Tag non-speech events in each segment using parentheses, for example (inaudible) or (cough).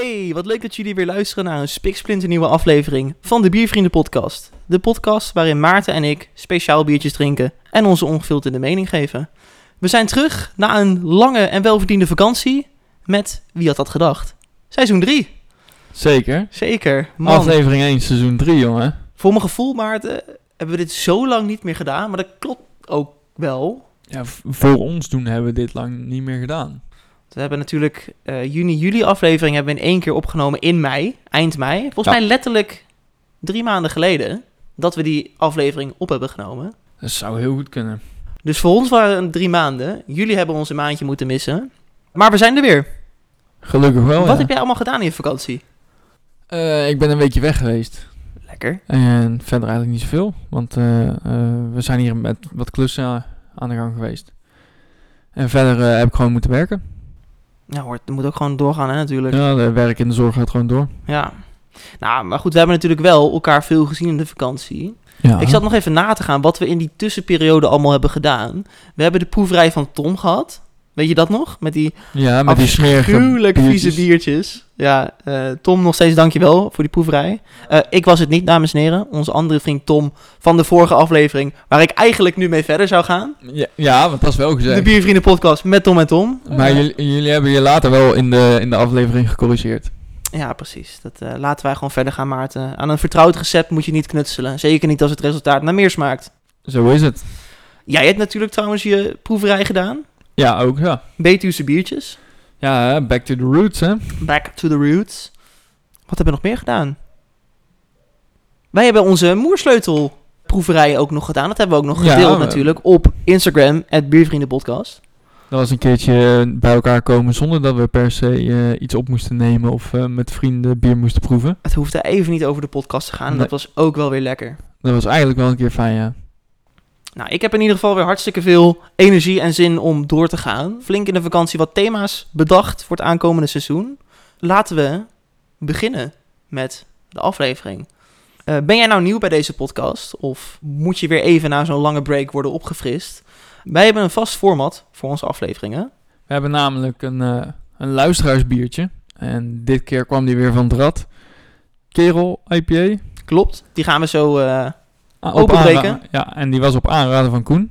Hey, wat leuk dat jullie weer luisteren naar een spiksplinternieuwe aflevering van de Biervrienden podcast. De podcast waarin Maarten en ik speciaal biertjes drinken en onze ongefilterde mening geven. We zijn terug na een lange en welverdiende vakantie met, wie had dat gedacht, seizoen 3. Zeker. Zeker, man. Aflevering 1, seizoen 3, jongen. Voor mijn gevoel, Maarten, hebben we dit zo lang niet meer gedaan, maar dat klopt ook wel. Ja, voor ons doen hebben we dit lang niet meer gedaan. We hebben natuurlijk eh, juni-juli aflevering hebben we in één keer opgenomen in mei, eind mei. Volgens Ja. mij letterlijk drie maanden geleden dat we die aflevering op hebben genomen. Dat zou heel goed kunnen. Dus voor ons waren het drie maanden. Jullie hebben ons een maandje moeten missen. Maar we zijn er weer. Gelukkig wel, Wat ja. heb jij allemaal gedaan in je vakantie? Eh, ik ben een weekje weg geweest. Lekker. En verder eigenlijk niet zoveel. Want eh, we zijn hier met wat klussen aan de gang geweest. En verder heb ik gewoon moeten werken. Ja hoor, het moet ook gewoon doorgaan hè natuurlijk. Ja, de werk in de zorg gaat gewoon door. Ja. Nou, maar goed, we hebben natuurlijk wel elkaar veel gezien in de vakantie. Ja. Ik zat nog even na te gaan wat we in die tussenperiode allemaal hebben gedaan. We hebben de proeverij van Tom gehad. Weet je dat nog? Met die Ja, met die smerige vieze biertjes. biertjes. Ja, eh, Tom, nog steeds dankjewel voor die proeverij. Eh, ik was het niet, dames en heren. Onze andere vriend Tom van de vorige aflevering, waar ik eigenlijk nu mee verder zou gaan. Ja, ja, want dat is wel De gezegd. Biervrienden podcast met Tom en Tom. Maar jullie, jullie hebben je later wel in de, in de aflevering gecorrigeerd. Ja, precies. Dat eh, laten wij gewoon verder gaan, Maarten. Aan een vertrouwd recept moet je niet knutselen. Zeker niet als het resultaat naar meer smaakt. Zo is het. Jij hebt natuurlijk trouwens je proeverij gedaan. Ja, ook ja. Betuwse biertjes. Ja, back to the roots, hè. Back to the roots. Wat hebben we nog meer gedaan? Wij hebben onze moersleutelproeverij ook nog gedaan. Dat hebben we ook nog Ja, gedeeld we- natuurlijk op Instagram, het Biervriendenpodcast. Dat was een keertje bij elkaar komen zonder dat we per se eh, iets op moesten nemen of eh, met vrienden bier moesten proeven. Het hoefde even niet over de podcast te gaan. en Nee. Dat was ook wel weer lekker. Dat was eigenlijk wel een keer fijn, ja. Nou, ik heb in ieder geval weer hartstikke veel energie en zin om door te gaan. Flink in de vakantie wat thema's bedacht voor het aankomende seizoen. Laten we beginnen met de aflevering. Eh, ben jij nou nieuw bij deze podcast? Of moet je weer even na zo'n lange break worden opgefrist? Wij hebben een vast format voor onze afleveringen. We hebben namelijk een, eh, een luisteraarsbiertje. En dit keer kwam die weer van het rad. Kerel IPA. Klopt. Die gaan we zo. eh, Openbreken. aanra- Ja, en die was op aanraden van Koen.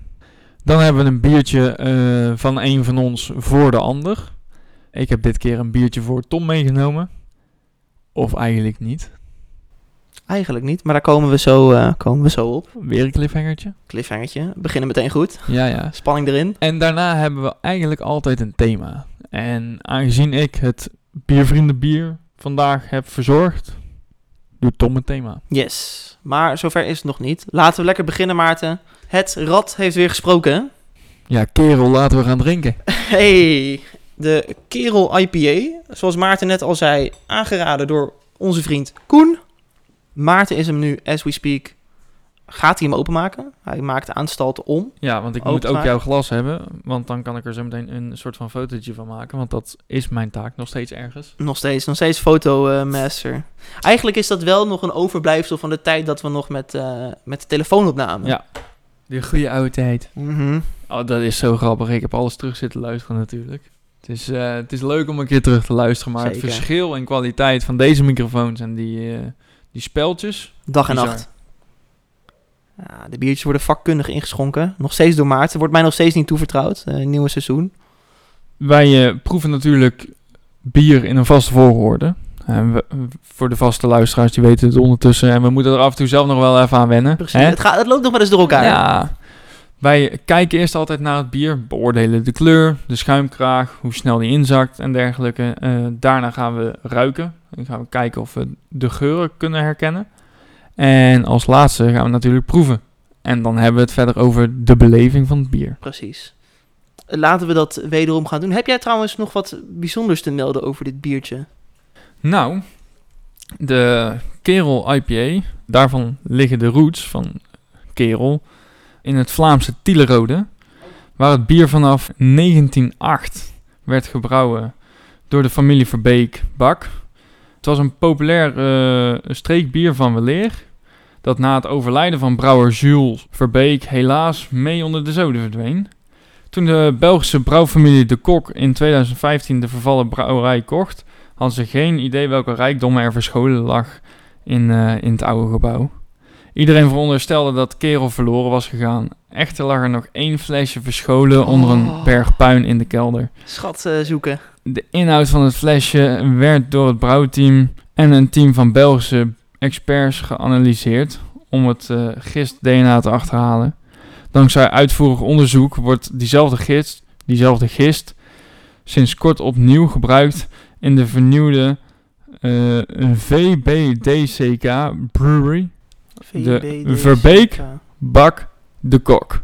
Dan hebben we een biertje eh, van een van ons voor de ander. Ik heb dit keer een biertje voor Tom meegenomen. Of eigenlijk niet. eigenlijk niet, maar daar komen we zo, eh, komen we zo op. Weer een cliffhangertje. Cliffhangertje. We beginnen meteen goed. Ja, ja. Spanning erin. En daarna hebben we eigenlijk altijd een thema. En aangezien ik het biervriendenbier vandaag heb verzorgd, doet Tom een thema. Yes. Maar zover is het nog niet. Laten we lekker beginnen, Maarten. Het rad heeft weer gesproken. Ja, kerel, laten we gaan drinken. (laughs) Hey, de Kerel IPA. Zoals Maarten net al zei, aangeraden door onze vriend Koen. Maarten is hem nu, as we speak, gaat hij hem openmaken. Hij maakt de aanstalten om. Ja, want ik moet ook jouw glas hebben, want dan kan ik er zo meteen een soort van fotootje van maken. Want dat is mijn taak nog steeds ergens. Nog steeds, nog steeds fotomaster. Eigenlijk is dat wel nog een overblijfsel van de tijd dat we nog met, eh, met de telefoon opnamen. Ja. De goede oude tijd. Mhm. Oh, dat is zo grappig. Ik heb alles terug zitten luisteren natuurlijk. Het is, eh, het is leuk om een keer terug te luisteren, maar Zeker. het verschil in kwaliteit van deze microfoons en die, eh, die speltjes. Dag en Bizar. nacht. Ja, de biertjes worden vakkundig ingeschonken. Nog steeds door Maarten. Wordt mij nog steeds niet toevertrouwd. eh, nieuwe seizoen. Wij eh, proeven natuurlijk bier in een vaste volgorde. En we- voor de vaste luisteraars, die weten het ondertussen. En we moeten er af en toe zelf nog wel even aan wennen. Precies. Het, gaat, het loopt nog wel eens door elkaar. Ja. Wij kijken eerst altijd naar het bier, beoordelen de kleur, de schuimkraag, hoe snel die inzakt en dergelijke. Eh, daarna gaan we ruiken. Dan gaan we kijken of we de geuren kunnen herkennen. En als laatste gaan we natuurlijk proeven. En dan hebben we het verder over de beleving van het bier. Precies. Laten we dat wederom gaan doen. Heb jij trouwens nog wat bijzonders te melden over dit biertje? Nou, de Kerel IPA, daarvan liggen de roots van Kerel in het Vlaamse Tielerode, waar het bier vanaf 1908 werd gebrouwen door de familie Verbeek Bak. Het was een populair eh, streekbier van weleer, dat na het overlijden van brouwer Jules Verbeek helaas mee onder de zoden verdween. Toen de Belgische brouwfamilie De Kok in 2015 de vervallen brouwerij kocht, hadden ze geen idee welke rijkdommen er verscholen lag in, eh, in het oude gebouw. Iedereen veronderstelde dat Kerel verloren was gegaan. Echter lag er nog één flesje verscholen onder een Oh. berg puin in de kelder. Schat eh, zoeken. De inhoud van het flesje werd door het brouwteam en een team van Belgische experts geanalyseerd om het eh, gist-DNA te achterhalen. Dankzij uitvoerig onderzoek wordt diezelfde gist, diezelfde gist sinds kort opnieuw gebruikt in de vernieuwde eh, VBDCK Brewery De. Verbeek. Bak de Kok.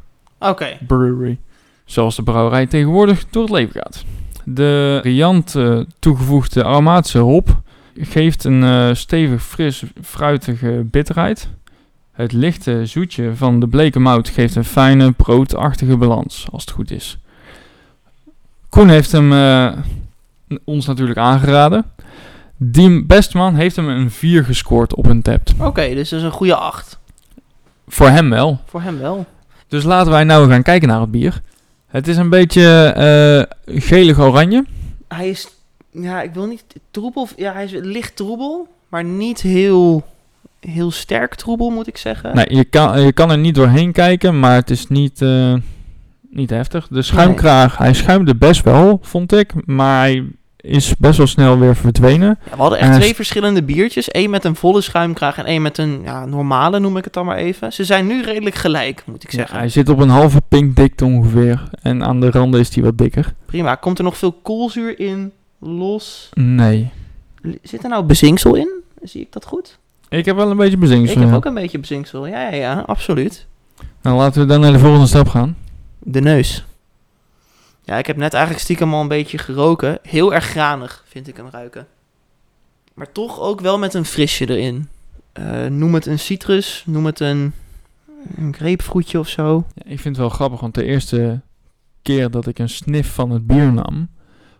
Brewery. Zoals de brouwerij tegenwoordig door het leven gaat. De riant eh, toegevoegde aromatische hop geeft een eh, stevig, fris, fruitige bitterheid. Het lichte zoetje van de bleke mout geeft een fijne, broodachtige balans, als het goed is. Koen heeft hem eh, ons natuurlijk aangeraden. Diem Bestman heeft hem een 4 gescoord op een tap. Oké, dus dat is een goede 8. Voor hem wel. Voor hem wel. Dus laten wij nou gaan kijken naar het bier. Het is een beetje eh gelig-oranje. Hij is, ja, ik wil niet troebel. Ja, hij is licht troebel, maar niet heel, heel sterk troebel, moet ik zeggen. Nee, je kan, je kan er niet doorheen kijken, maar het is niet, eh, niet heftig. De schuimkraag, hij schuimde best wel, vond ik. Maar hij is best wel snel weer verdwenen. Ja, we hadden echt En twee verschillende biertjes. Eén met een volle schuimkraag en één met een ja, normale, noem ik het dan maar even. Ze zijn nu redelijk gelijk, moet ik Ja, zeggen. hij zit op een halve pink dikte ongeveer. En aan de randen is hij wat dikker. Prima. Komt er nog veel koolzuur in? Los? Nee. Zit er nou bezinksel in? Zie ik dat goed? Ik heb wel een beetje bezinksel. ik heb ja. ook een beetje bezinksel. Ja, ja, ja, absoluut. Nou, laten we dan naar de volgende stap gaan. De neus. Ja, ik heb net eigenlijk stiekem al een beetje geroken. Heel erg granig vind ik hem ruiken. Maar toch ook wel met een frisje erin. Eh, noem het een citrus, noem het een, een grapefruitje of zo. Ja, ik vind het wel grappig, want de eerste keer dat ik een sniff van het bier nam,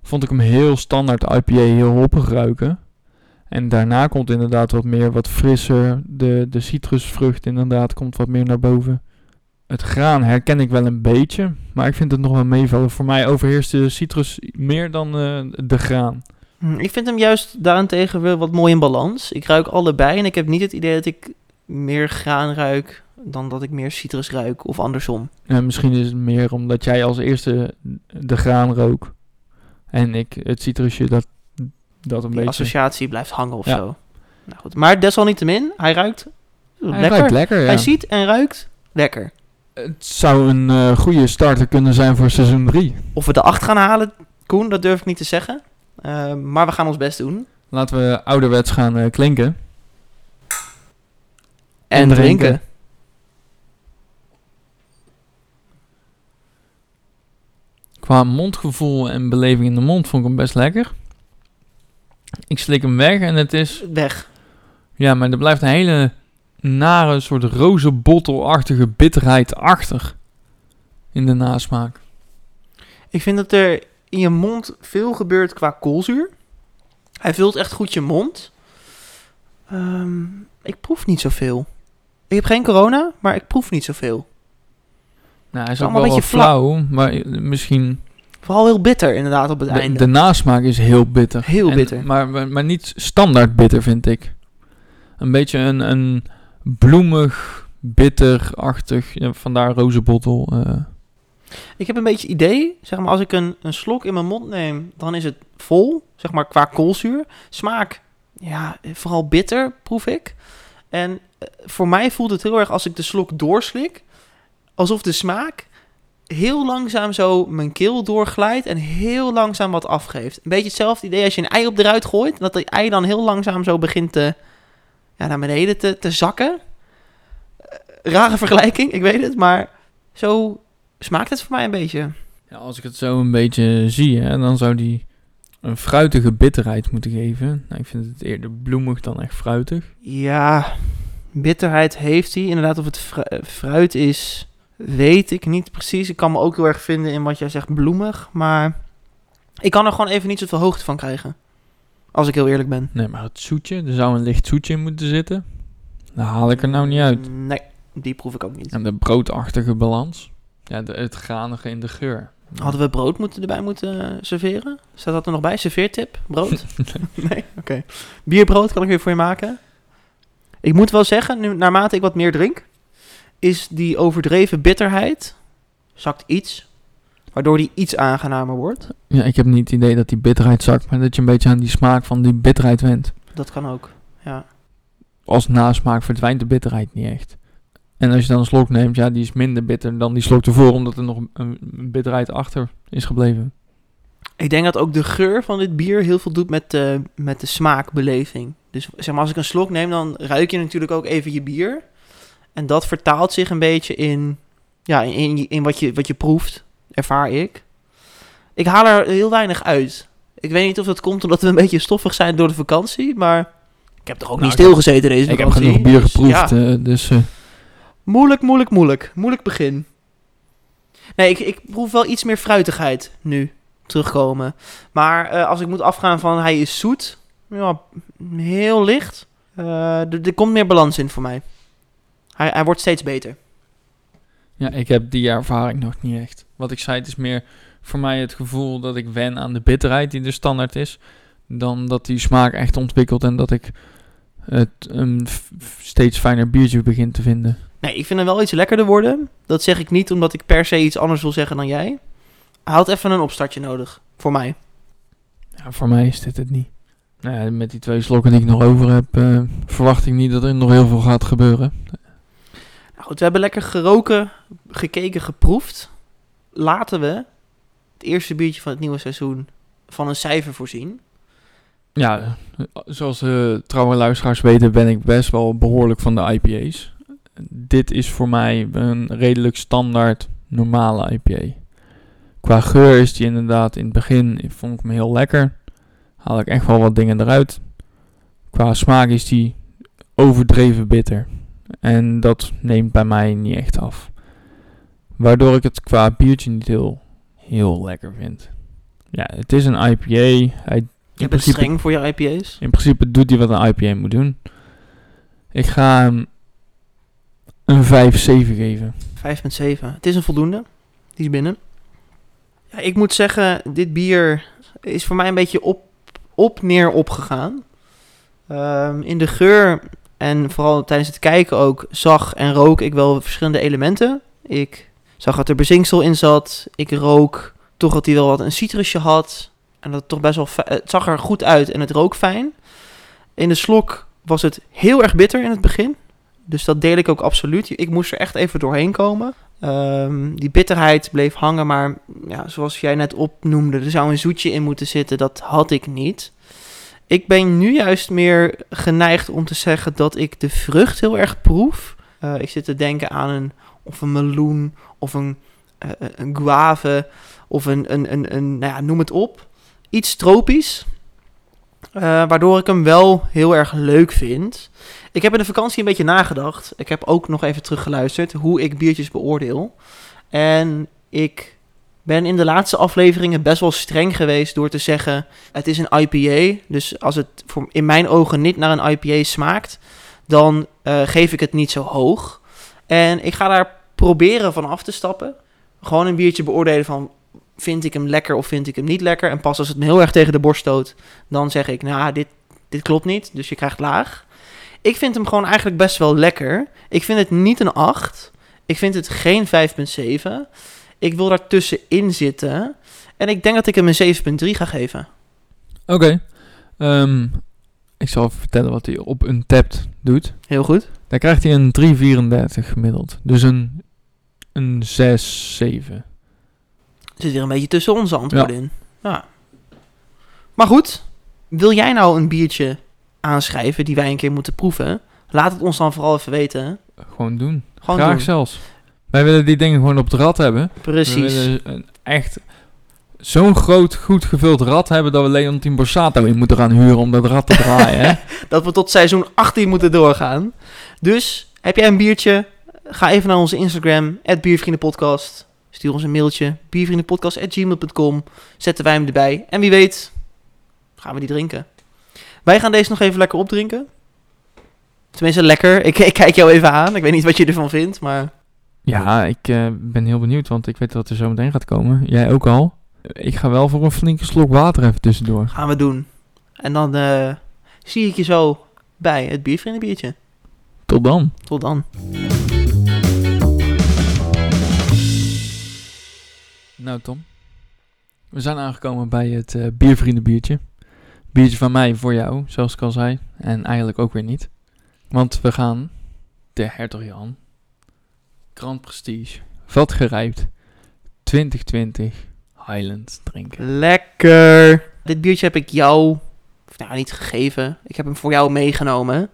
vond ik hem heel standaard IPA, heel hoppig ruiken. En daarna komt inderdaad wat meer, wat frisser. De, de citrusvrucht inderdaad komt wat meer naar boven. Het graan herken ik wel een beetje, maar ik vind het nog wel meevallen. Voor mij overheerst de citrus meer dan eh, de graan. Hm, Ik vind hem juist daarentegen weer wat mooi in balans. Ik ruik allebei en ik heb niet het idee dat ik meer graan ruik dan dat ik meer citrus ruik of andersom. En misschien is het meer omdat jij als eerste de graan rook. En ik het citrusje dat, dat een Die beetje... associatie blijft hangen of Ja. zo. Nou goed. Maar desalniettemin, hij ruikt Hij lekker. ruikt lekker, ja. Hij ziet en ruikt lekker. Het zou een eh, goede starter kunnen zijn voor seizoen 3. Of we de 8 gaan halen, Koen, dat durf ik niet te zeggen. Eh, maar we gaan ons best doen. Laten we ouderwets gaan eh, klinken. En, En drinken. drinken. Qua mondgevoel en beleving in de mond vond ik hem best lekker. Ik slik hem weg en het is... Weg. Ja, maar er blijft een hele nare soort rozenbottelachtige bitterheid achter. In de nasmaak. Ik vind dat er in je mond veel gebeurt qua koolzuur. Hij vult echt goed je mond. Ehm, ik proef niet zoveel. Ik heb geen corona, maar ik proef niet zoveel. Nou, hij is ook wel allemaal wat flauw, maar misschien... Vooral heel bitter inderdaad op het De, einde. de nasmaak is heel bitter. Heel En- bitter. Maar, maar, maar niet standaard bitter, vind ik. Een beetje een, een bloemig, bitterachtig, ja, vandaar rozenbottel. eh. Ik heb een beetje idee, zeg maar, als ik een, een slok in mijn mond neem, dan is het vol, zeg maar, qua koolzuur. Smaak, ja, vooral bitter, proef ik. En eh, voor mij voelt het heel erg als ik de slok doorslik, alsof de smaak heel langzaam zo mijn keel doorglijdt en heel langzaam wat afgeeft. Een beetje hetzelfde idee als je een ei op de ruit gooit, dat die ei dan heel langzaam zo begint te, ja, naar beneden te, te zakken. Eh, Rare vergelijking, ik weet het, maar zo smaakt het voor mij een beetje. Ja, als ik het zo een beetje zie, hè, dan zou die een fruitige bitterheid moeten geven. Nou, ik vind het eerder bloemig dan echt fruitig. Ja, bitterheid heeft hij. Inderdaad, of het fru- fruit is, weet ik niet precies. Ik kan me ook heel erg vinden in wat jij zegt bloemig. Maar ik kan er gewoon even niet zoveel hoogte van krijgen. Als ik heel eerlijk ben. Nee, maar het zoetje, er zou een licht zoetje in moeten zitten. Daar haal ik er nou niet uit. Nee, die proef ik ook niet. En de broodachtige balans. Ja, de, het granige in de geur. Hadden we brood moeten erbij moeten eh, serveren? Staat dat er nog bij? Serveertip? Brood? (laughs) nee? (laughs) Oké. Bierbrood kan ik weer voor je maken. Ik moet wel zeggen, nu, naarmate ik wat meer drink, is die overdreven bitterheid zakt iets, waardoor die iets aangenamer wordt. Ja, ik heb niet het idee dat die bitterheid zakt, maar dat je een beetje aan die smaak van die bitterheid went. Dat kan ook, ja. Als nasmaak verdwijnt de bitterheid niet echt. En als je dan een slok neemt, ja, die is minder bitter dan die slok ervoor, omdat er nog een, een bitterheid achter is gebleven. Ik denk dat ook de geur van dit bier heel veel doet met de, met de smaakbeleving. Dus zeg maar, als ik een slok neem, dan ruik je natuurlijk ook even je bier. En dat vertaalt zich een beetje in, ja, in, in, in wat, je, wat je proeft, ervaar ik. Ik haal er heel weinig uit. Ik weet niet of dat komt omdat we een beetje stoffig zijn door de vakantie, maar ik heb toch ook Nou, niet ik heb- stilgezeten deze Ik heb vakantie. genoeg bier Dus geproefd, ja. eh, dus eh, Moeilijk, moeilijk, moeilijk. Moeilijk begin. Nee, ik, ik proef wel iets meer fruitigheid nu terugkomen. Maar eh, als ik moet afgaan van hij is zoet, ja, heel licht. er komt meer balans in voor mij. Hij, hij wordt steeds beter. ja, ik heb die ervaring nog niet echt. Wat ik zei, het is meer voor mij het gevoel dat ik wen aan de bitterheid die de standaard is, dan dat die smaak echt ontwikkelt en dat ik het een steeds fijner biertje begin te vinden. Nee, ik vind hem wel iets lekkerder worden. Dat zeg ik niet omdat ik per se iets anders wil zeggen dan jij. Hij had even een opstartje nodig, voor mij. Ja, voor mij is dit het niet. Nou met die twee slokken die ik nog over heb, eh, verwacht ik niet dat er nog heel veel gaat gebeuren. We hebben lekker geroken, gekeken, geproefd. Laten we het eerste biertje van het nieuwe seizoen van een cijfer voorzien. Ja, zoals de trouwe luisteraars weten ben ik best wel behoorlijk van de IPA's. Dit is voor mij een redelijk standaard normale IPA. Qua geur is die inderdaad in het begin vond ik hem heel lekker. Haal ik echt wel wat dingen eruit. Qua smaak is die overdreven bitter. En dat neemt bij mij niet echt af. Waardoor ik het qua biertje niet heel, heel lekker vind. Ja, het is een IPA. Hij Je bent streng voor je IPA's. in principe doet hij wat een IPA moet doen. Ik ga hem een 5-7 geven. 5,7. Het is een voldoende. Die is binnen. Ja, ik moet zeggen, dit bier is voor mij een beetje op, op neer opgegaan. Ehm, in de geur en vooral tijdens het kijken ook zag en rook ik wel verschillende elementen. Ik zag dat er bezinksel in zat. Ik rook toch dat hij wel wat een citrusje had. En dat het toch best wel... Het zag er goed uit en het rook fijn. In de slok was het heel erg bitter in het begin. Dus dat deel ik ook absoluut. Ik moest er echt even doorheen komen. Ehm, die bitterheid bleef hangen, maar ja, zoals jij net opnoemde, er zou een zoetje in moeten zitten. Dat had ik niet. Ik ben nu juist meer geneigd om te zeggen dat ik de vrucht heel erg proef. Eh, ik zit te denken aan een, of een meloen, of een, eh, een guave, of een, een, een, een nou ja, noem het op. Iets tropisch. Waardoor ik hem wel heel erg leuk vind. Ik heb in de vakantie een beetje nagedacht. Ik heb ook nog even teruggeluisterd hoe ik biertjes beoordeel. En ik ben in de laatste afleveringen best wel streng geweest door te zeggen: het is een IPA. Dus als het in mijn ogen niet naar een IPA smaakt, dan eh, geef ik het niet zo hoog. En ik ga daar proberen van af te stappen. Gewoon een biertje beoordelen van vind ik hem lekker of vind ik hem niet lekker. En pas als het me heel erg tegen de borst stoot, dan zeg ik, nou, dit, dit klopt niet, dus je krijgt laag. Ik vind hem gewoon eigenlijk best wel lekker. Ik vind het niet een 8. Ik vind het geen 5,7. Ik wil daar tussenin zitten. En ik denk dat ik hem een 7,3 ga geven. Oké. Ehm, ik zal even vertellen wat hij op een tapt doet. Heel goed. Daar krijgt hij een 3,34 gemiddeld. Dus een, een 6, 7. Er zit weer een beetje tussen onze antwoorden in. Ja. Maar goed, wil jij nou een biertje aanschrijven die wij een keer moeten proeven? Laat het ons dan vooral even weten. Gewoon doen. Gewoon Graag doen. zelfs. Wij willen die dingen gewoon op het rad hebben. We Precies. willen een echt zo'n groot, goed gevuld rad hebben dat we Leontien Borsato in moeten gaan huren om dat rad te draaien. hè? (laughs) dat we tot seizoen 18 moeten doorgaan. Dus heb jij een biertje? Ga even naar onze Instagram, Biervriendenpodcast. Stuur ons een mailtje, biervriendenpodcast.gmail.com. Zetten wij hem erbij. En wie weet, gaan we die drinken. Wij gaan deze nog even lekker opdrinken. Tenminste, lekker. Ik, (laughs) ik kijk jou even aan. Ik weet niet wat je ervan vindt, maar... Ja, ik eh, ben heel benieuwd, want ik weet dat er zo meteen gaat komen. Jij ook al. Ik ga wel voor een flinke slok water even tussendoor. Gaan we doen. En dan eh, zie ik je zo bij het biervriendenbiertje. Tot dan. Tot dan. Nou Tom, we zijn aangekomen bij het eh biervriendenbiertje. Biertje van mij voor jou, zoals ik al zei. En eigenlijk ook weer niet. Want we gaan de Hertog Jan Grand Prestige vatgerijpt 2020 Highland drinken. Lekker. Dit biertje heb ik jou, of nou niet gegeven. Ik heb hem voor jou meegenomen.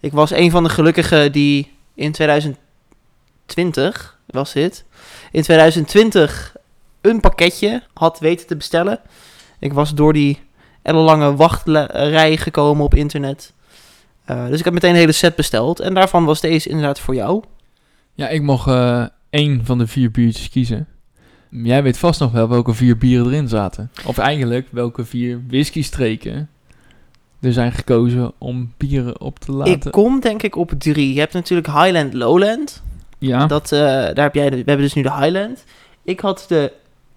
Ik was een van de gelukkigen die in 2020, was dit, in 2020 een pakketje had weten te bestellen. Ik was door die ellenlange wachtrij gekomen op internet. Eh, dus ik heb meteen een hele set besteld. En daarvan was deze inderdaad voor jou. Ja, ik mocht eh, één van de vier biertjes kiezen. Jij weet vast nog wel welke vier bieren erin zaten. Of eigenlijk welke vier whisky-streken er zijn gekozen om bieren op te laten. Ik kom denk ik op drie. Je hebt natuurlijk Highland Lowland. ja, Dat, eh, daar heb jij de, we hebben dus nu de Highland. Ik had de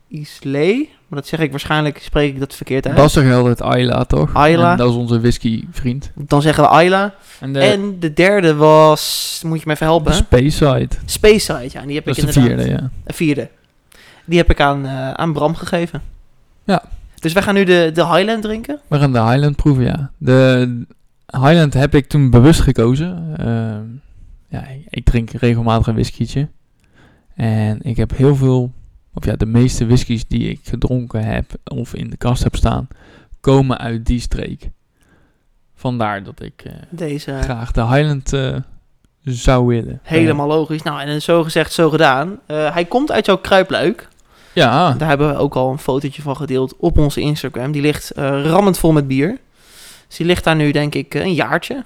Islay. Maar dat zeg ik waarschijnlijk, spreek ik dat verkeerd uit. Bas zegt altijd Ayla, toch? Ayla. En dat is onze whisky-vriend. Dan zeggen we Ayla. En de, En de derde was, moet je me even helpen? Space Side. Space Side, ja. Die heb Dat ik is de vierde, ja. Een vierde. Die heb ik aan, eh, aan Bram gegeven. Ja. Dus wij gaan nu de, de Highland drinken. We gaan de Highland proeven, ja. De Highland heb ik toen bewust gekozen. Ehm, ja, ik drink regelmatig een whiskietje. En ik heb heel veel, of ja, de meeste whiskies die ik gedronken heb of in de kast heb staan, komen uit die streek. Vandaar dat ik eh, Deze. graag de Highland eh, zou willen. Helemaal logisch. Nou, en zo gezegd, zo gedaan. Eh, hij komt uit jouw kruipluik. Ja, Daar hebben we ook al een fotootje van gedeeld op onze Instagram. Die ligt eh, rammend vol met bier. Dus die ligt daar nu, denk ik, eh, een jaartje.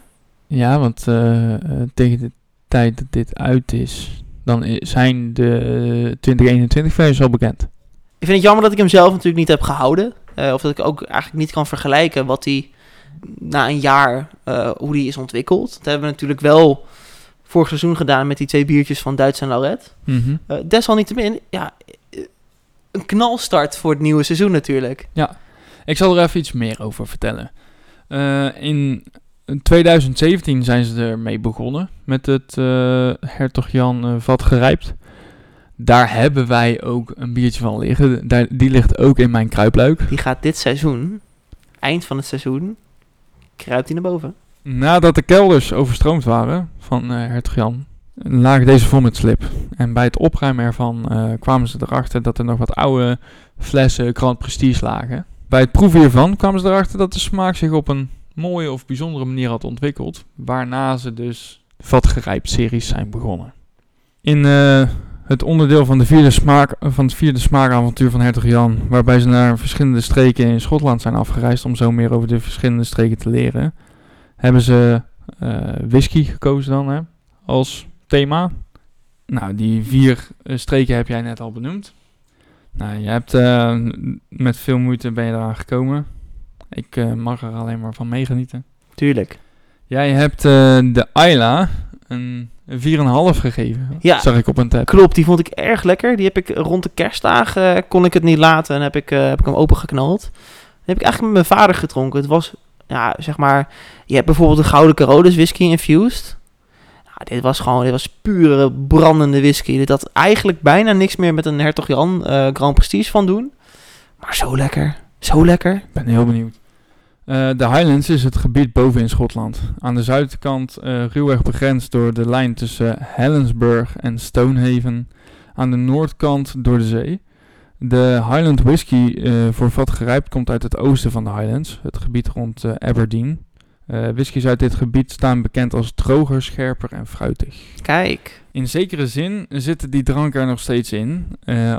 ja want eh, eh, tegen de tijd dat dit uit is, dan zijn de 2021 versies al bekend. Ik vind het jammer dat ik hem zelf natuurlijk niet heb gehouden. Eh, of dat ik ook eigenlijk niet kan vergelijken wat hij na een jaar, eh, hoe die is ontwikkeld. Dat hebben we natuurlijk wel vorig seizoen gedaan met die twee biertjes van Duits en Lauret. Mhm. Eh, desalniettemin, ja, een knalstart voor het nieuwe seizoen natuurlijk. Ik zal er even iets meer over vertellen. Eh, in 2017 zijn ze ermee begonnen met het eh Hertog Jan eh, vat gerijpt. Daar hebben wij ook een biertje van liggen. Daar, die ligt ook in mijn kruipluik. Die gaat dit seizoen, eind van het seizoen, kruipt hij naar boven. Nadat de kelders overstroomd waren van eh Hertog Jan, lagen deze vol met slip. En bij het opruimen ervan kwamen ze erachter dat er nog wat oude flessen Grand Prestige lagen. Bij het proeven hiervan kwamen ze erachter dat de smaak zich op een mooie of bijzondere manier had ontwikkeld. Waarna ze dus vatgerijpt series zijn begonnen. In eh, het onderdeel van, de vierde smaak, van het vierde smaakavontuur van Hertog Jan, waarbij ze naar verschillende streken in Schotland zijn afgereisd om zo meer over de verschillende streken te leren, hebben ze eh, whisky gekozen dan hè, als thema. Nou, die vier eh, streken heb jij net al benoemd. Nou, je hebt eh, met veel moeite ben je eraan gekomen. Ik eh, mag er alleen maar van meegenieten. Tuurlijk. Jij hebt eh, de Ayla een 4,5 gegeven. Ja. Zag ik op een tab. Klopt, die vond ik erg lekker. Die heb ik rond de kerstdagen, eh, kon ik het niet laten en heb ik, heb ik hem opengeknald. Die heb ik eigenlijk met mijn vader gedronken. Het was, ja, zeg maar, je hebt bijvoorbeeld de Gouden Carolus whisky infused. Dit was gewoon, dit was pure brandende whisky. Dit had eigenlijk bijna niks meer met een Hertog Jan Grand Prestige van doen. Maar zo lekker, zo lekker. Ik ben heel benieuwd. Eh, de Highlands is het gebied boven in Schotland. Aan de zuidkant eh ruwweg begrensd door de lijn tussen Helensburgh en Stonehaven. Aan de noordkant door de zee. De Highland whisky eh, voor vat gerijpt komt uit het oosten van de Highlands, het gebied rond Aberdeen. Whiskies uit dit gebied staan bekend als droger, scherper en fruitig. Kijk, In zekere zin zitten die dranken er nog steeds in.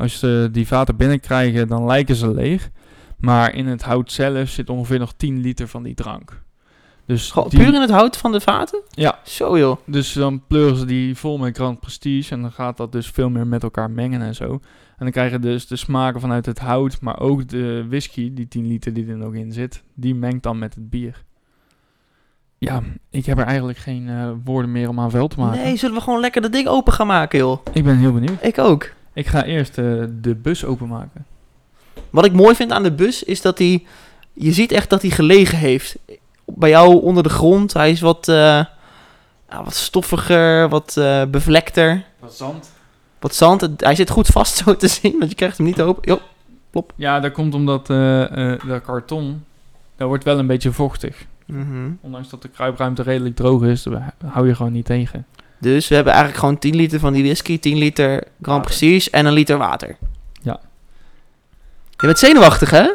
Als ze die vaten binnenkrijgen, dan lijken ze leeg. Maar in het hout zelf zit ongeveer nog 10 liter van die drank. Dus, die- puur in het hout van de vaten? Ja. Zo joh. dus dan pleuren ze die vol met Grand Prestige. En dan gaat dat dus veel meer met elkaar mengen en zo. En dan krijgen dus de smaken vanuit het hout, maar ook de whisky, die 10 liter die er nog in zit, die mengt dan met het bier. Ja, ik heb er eigenlijk geen eh, woorden meer om aan vuil te maken. Nee, zullen we gewoon lekker dat ding open gaan maken, joh? Ik ben heel benieuwd. Ik ook. Ik ga eerst eh, de bus openmaken. Wat ik mooi vind aan de bus is dat hij... Je ziet echt dat hij gelegen heeft. Bij jou onder de grond. Hij is wat, eh, ja, wat stoffiger, wat eh, bevlekter. Wat zand. Wat zand. Hij zit goed vast (laughs) zo te zien, want je krijgt hem niet open. Jo. Ja, dat komt omdat eh, dat karton, dat wordt wel een beetje vochtig. Mhm. Ondanks dat de kruipruimte redelijk droog is, daar hou je gewoon niet tegen. Dus we hebben eigenlijk gewoon 10 liter van die whisky, 10 liter Grand. Prestige en een liter water. Je bent zenuwachtig, hè?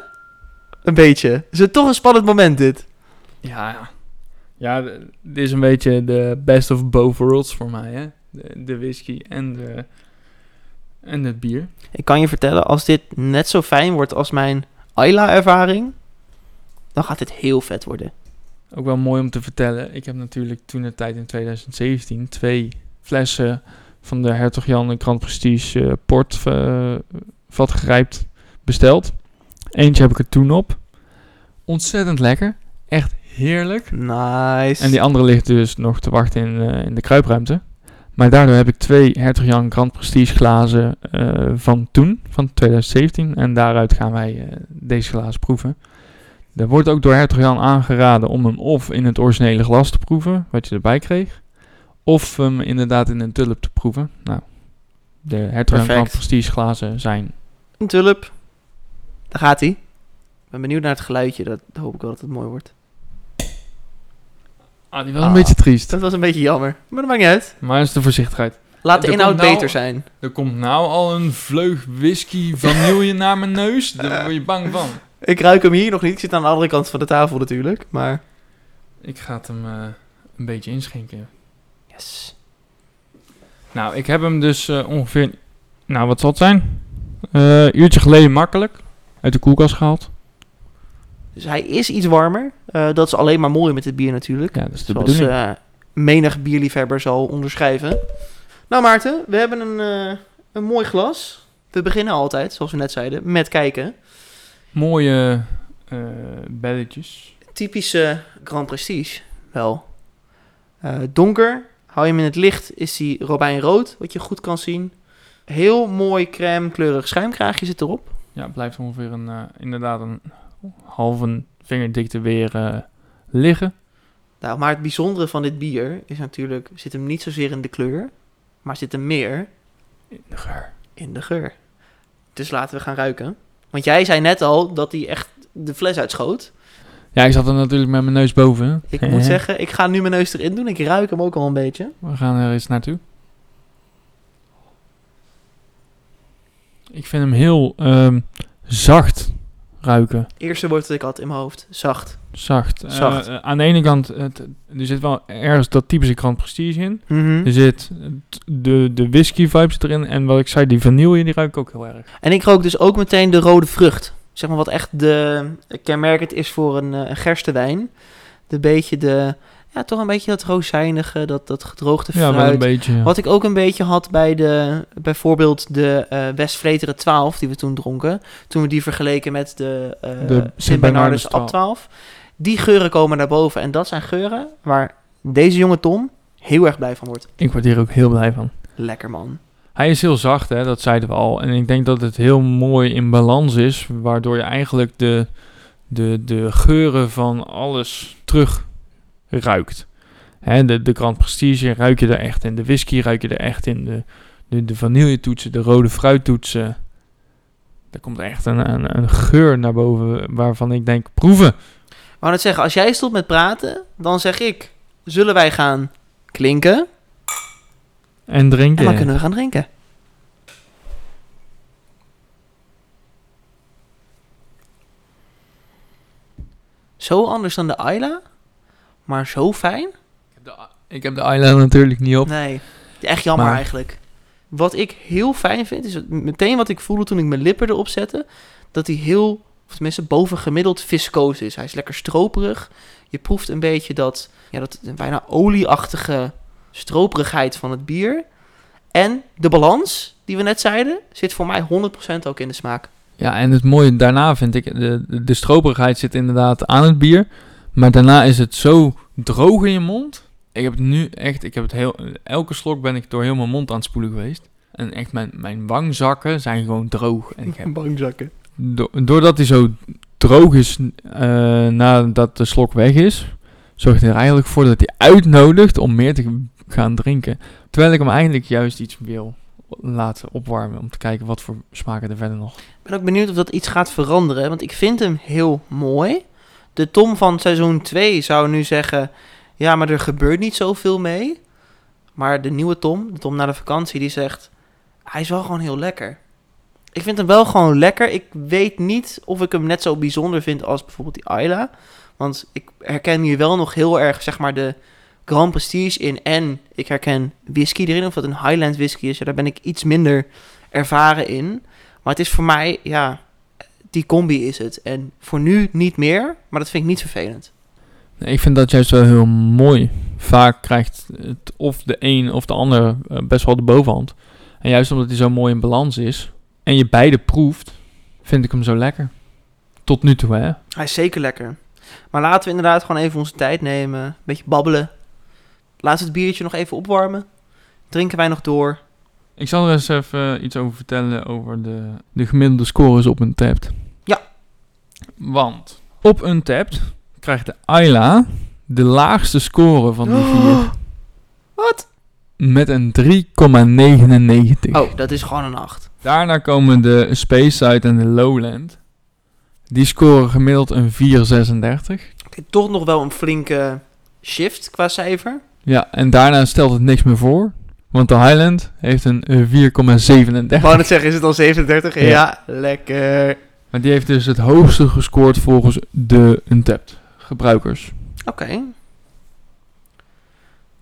Een beetje. Is het toch een spannend moment, dit? Ja, ja. Dit is een beetje de best of both worlds voor mij, hè. De, de whisky en, de, en het bier. Ik kan je vertellen, als dit net zo fijn wordt als mijn Ayla-ervaring, dan gaat dit heel vet worden. Ook wel mooi om te vertellen. Ik heb natuurlijk toen de tijd in 2017 twee flessen van de Hertog Jan en Grand Prestige eh, port eh, vatgrijpt besteld. Eentje heb ik er toen op. Ontzettend lekker. Echt heerlijk. Nice. En die andere ligt dus nog te wachten in, eh, in de kruipruimte. Maar daardoor heb ik twee Hertog Jan Grand Prestige glazen eh, van toen, van 2017. En daaruit gaan wij eh, deze glazen proeven. Er wordt ook door Hertog Jan aangeraden om hem of in het originele glas te proeven, wat je erbij kreeg. Of hem inderdaad in een tulp te proeven. Nou, de Hertog Jan. Grand Prestige glazen zijn... Een tulp. Daar gaat hij. Ik ben benieuwd naar het geluidje. Dat hoop ik wel dat het mooi wordt. Ah, die was Ah. een beetje triest. Dat was een beetje jammer. Maar dat maakt niet uit. Maar dat is de voorzichtigheid. Laat de Er inhoud nou- beter zijn. Er komt nou al een vleug whisky vanille naar mijn neus. Daar word je bang van. Ik ruik hem hier nog niet. Ik zit aan de andere kant van de tafel natuurlijk. Maar... Ik ga het hem eh, een beetje inschenken. Yes. Nou, ik heb hem dus eh, ongeveer... Nou, wat zal het zijn? Eh uurtje geleden makkelijk. Uit de koelkast gehaald. Dus hij is iets warmer. Eh, dat is alleen maar mooi met het bier natuurlijk. Ja, dat is de Zoals bedoeling. eh, menig bierliefhebber zal onderschrijven. Nou Maarten, we hebben een, eh, een mooi glas. We beginnen altijd, zoals we net zeiden, met kijken. Mooie belletjes. Typische Grand Prestige, wel. Donker, hou je hem in het licht, is die robijnrood, wat je goed kan zien. Heel mooi crème kleurig schuimkraagje zit erop. Ja, het blijft ongeveer een, eh, inderdaad een halve vingerdikte weer eh, liggen. Nou, maar het bijzondere van dit bier is natuurlijk, zit hem niet zozeer in de kleur, maar zit hem meer In de geur. in de geur. Dus laten we gaan ruiken. Want jij zei net al dat hij echt de fles uitschoot. Ja, ik zat er natuurlijk met mijn neus boven. Ik moet (laughs) zeggen, ik ga nu mijn neus erin doen. Ik ruik hem ook al een beetje. We gaan er eens naartoe. Ik vind hem heel ehm, zacht ruiken. Eerste woord dat ik had in mijn hoofd. Zacht. Zacht. Eh, Zacht. eh, aan de ene kant, het, er zit wel ergens dat typische Grand Prestige in. Mhm. Er zit de, de whisky vibes erin. En wat ik zei, die vanille, die ruik ik ook heel erg. En ik rook dus ook meteen de rode vrucht. Zeg maar wat echt de kenmerkend is voor een, eh, een gerstewijn. De beetje de, ja toch een beetje dat rozijnige, dat, dat gedroogde Ja, wel een fruit. beetje. ja. Wat ik ook een beetje had bij de, bijvoorbeeld de eh West Vleteren 12 die we toen dronken. Toen we die vergeleken met de, eh De Sint Bernardus Sint Ab 12. Die geuren komen naar boven. En dat zijn geuren waar deze jonge Tom heel erg blij van wordt. Ik word hier ook heel blij van. Lekker man. Hij is heel zacht, hè, dat zeiden we al. En ik denk dat het heel mooi in balans is, waardoor je eigenlijk de, de, de geuren van alles terug ruikt. Hè, de, de Grand Prestige ruik je er echt in, de whisky ruik je er echt in, de, de, de vanilletoetsen, de rode fruittoetsen. Er komt echt een, een, een geur naar boven waarvan ik denk, proeven. Wou net zeggen, als jij stopt met praten, dan zeg ik, zullen wij gaan klinken? En drinken. En dan kunnen we gaan drinken. Zo anders dan de Ayla, maar zo fijn. Ik heb de eyeliner natuurlijk niet op. Nee, echt jammer Maar- eigenlijk. Wat ik heel fijn vind, is meteen wat ik voelde toen ik mijn lippen erop zette, dat hij heel, of tenminste bovengemiddeld viscoos is. Hij is lekker stroperig. Je proeft een beetje dat, ja, dat bijna olieachtige stroperigheid van het bier. En de balans, die we net zeiden, zit voor mij 100% ook in de smaak. Ja, en het mooie daarna vind ik, de, de, de stroperigheid zit inderdaad aan het bier. Maar daarna is het zo droog in je mond. Ik heb het nu echt, ik heb het heel, elke slok ben ik door heel mijn mond aan het spoelen geweest. En echt, mijn, mijn wangzakken zijn gewoon droog. En ik heb, (laughs) Bangzakken. do- doordat hij zo droog is eh, nadat de slok weg is, zorgt hij er eigenlijk voor dat hij uitnodigt om meer te gaan drinken. Terwijl ik hem eigenlijk juist iets wil laten opwarmen om te kijken wat voor smaken er verder nog. Ik ben ook benieuwd of dat iets gaat veranderen, want ik vind hem heel mooi. De Tom van seizoen 2 zou nu zeggen, ja, maar er gebeurt niet zoveel mee. Maar de nieuwe Tom, de Tom na de vakantie, die zegt, hij is wel gewoon heel lekker. Ik vind hem wel gewoon lekker. Ik weet niet of ik hem net zo bijzonder vind als bijvoorbeeld die Ayla. Want ik herken hier wel nog heel erg, zeg maar, de Grand Prestige in. En ik herken whisky erin, of dat een Highland whisky is. Daar ben ik iets minder ervaren in. Maar het is voor mij, ja, die combi is het. En voor nu niet meer, maar dat vind ik niet vervelend. Nee, Ik vind dat juist wel heel mooi. Vaak krijgt het of de een of de ander eh, best wel de bovenhand. En juist omdat hij zo mooi in balans is en je beide proeft, vind ik hem zo lekker. Tot nu toe, hè? Hij is zeker lekker. Maar laten we inderdaad gewoon even onze tijd nemen. Een beetje babbelen. Laten we het biertje nog even opwarmen. Drinken wij nog door. Ik zal er eens even iets over vertellen over de, de gemiddelde scores op Untapped. Ja. Want op Untapped krijgt de Ayla de laagste score van die vier. Wat? Met een 3,99. Oh, dat is gewoon een 8. Daarna komen de Space Side en de Lowland. Die scoren gemiddeld een 4,36. Oké, toch nog wel een flinke shift qua cijfer. Ja, en daarna stelt het niks meer voor. Want de Highland heeft een eh, 4,37. Ik wou net zeggen, is het al 37? Ja, Ja. lekker. Maar die heeft dus het hoogste gescoord volgens de Untapped gebruikers. Oké.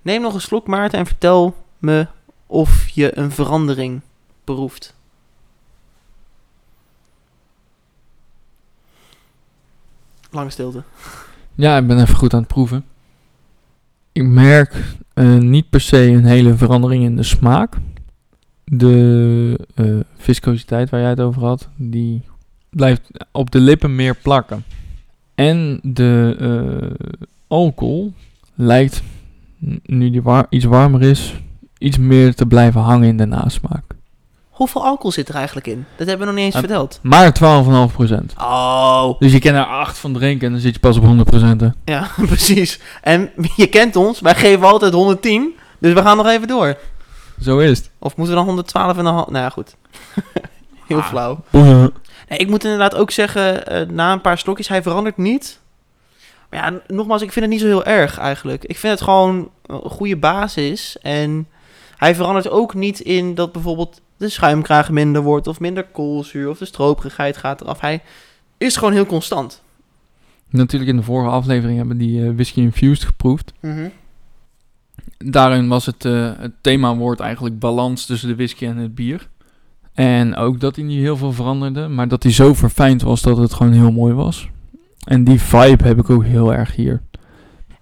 Neem nog een slok, Maarten, en vertel me of je een verandering beroeft. Lange stilte. Ja, ik ben even goed aan het proeven. Ik merk eh, niet per se een hele verandering in de smaak. De eh, viscositeit waar jij het over had, die blijft op de lippen meer plakken. En de eh, alcohol lijkt, nu die war- iets warmer is, iets meer te blijven hangen in de nasmaak. Hoeveel alcohol zit er eigenlijk in? Dat hebben we nog niet eens verteld. Maar 12,5%. Oh, Dus je kan er 8 van drinken en dan zit je pas op 100%. hè. ja, (laughs) precies. En je kent ons, wij geven altijd 110, dus we gaan nog even door. Zo is het. Of moeten we dan 112 en een half? Nou ja, goed. (laughs) Heel Ah. flauw. Boeien. Nee, ik moet inderdaad ook zeggen, eh, na een paar slokjes, hij verandert niet. Maar ja, nogmaals, ik vind het niet zo heel erg eigenlijk. Ik vind het gewoon een goede basis. En hij verandert ook niet in dat bijvoorbeeld de schuimkraag minder wordt... of minder koolzuur of de stroperigheid gaat eraf. Hij is gewoon heel constant. Natuurlijk in de vorige aflevering hebben die eh, whisky infused geproefd. Daarin was het, eh, het themawoord eigenlijk balans tussen de whisky en het bier. En ook dat hij niet heel veel veranderde, maar dat hij zo verfijnd was dat het gewoon heel mooi was. En die vibe heb ik ook heel erg hier.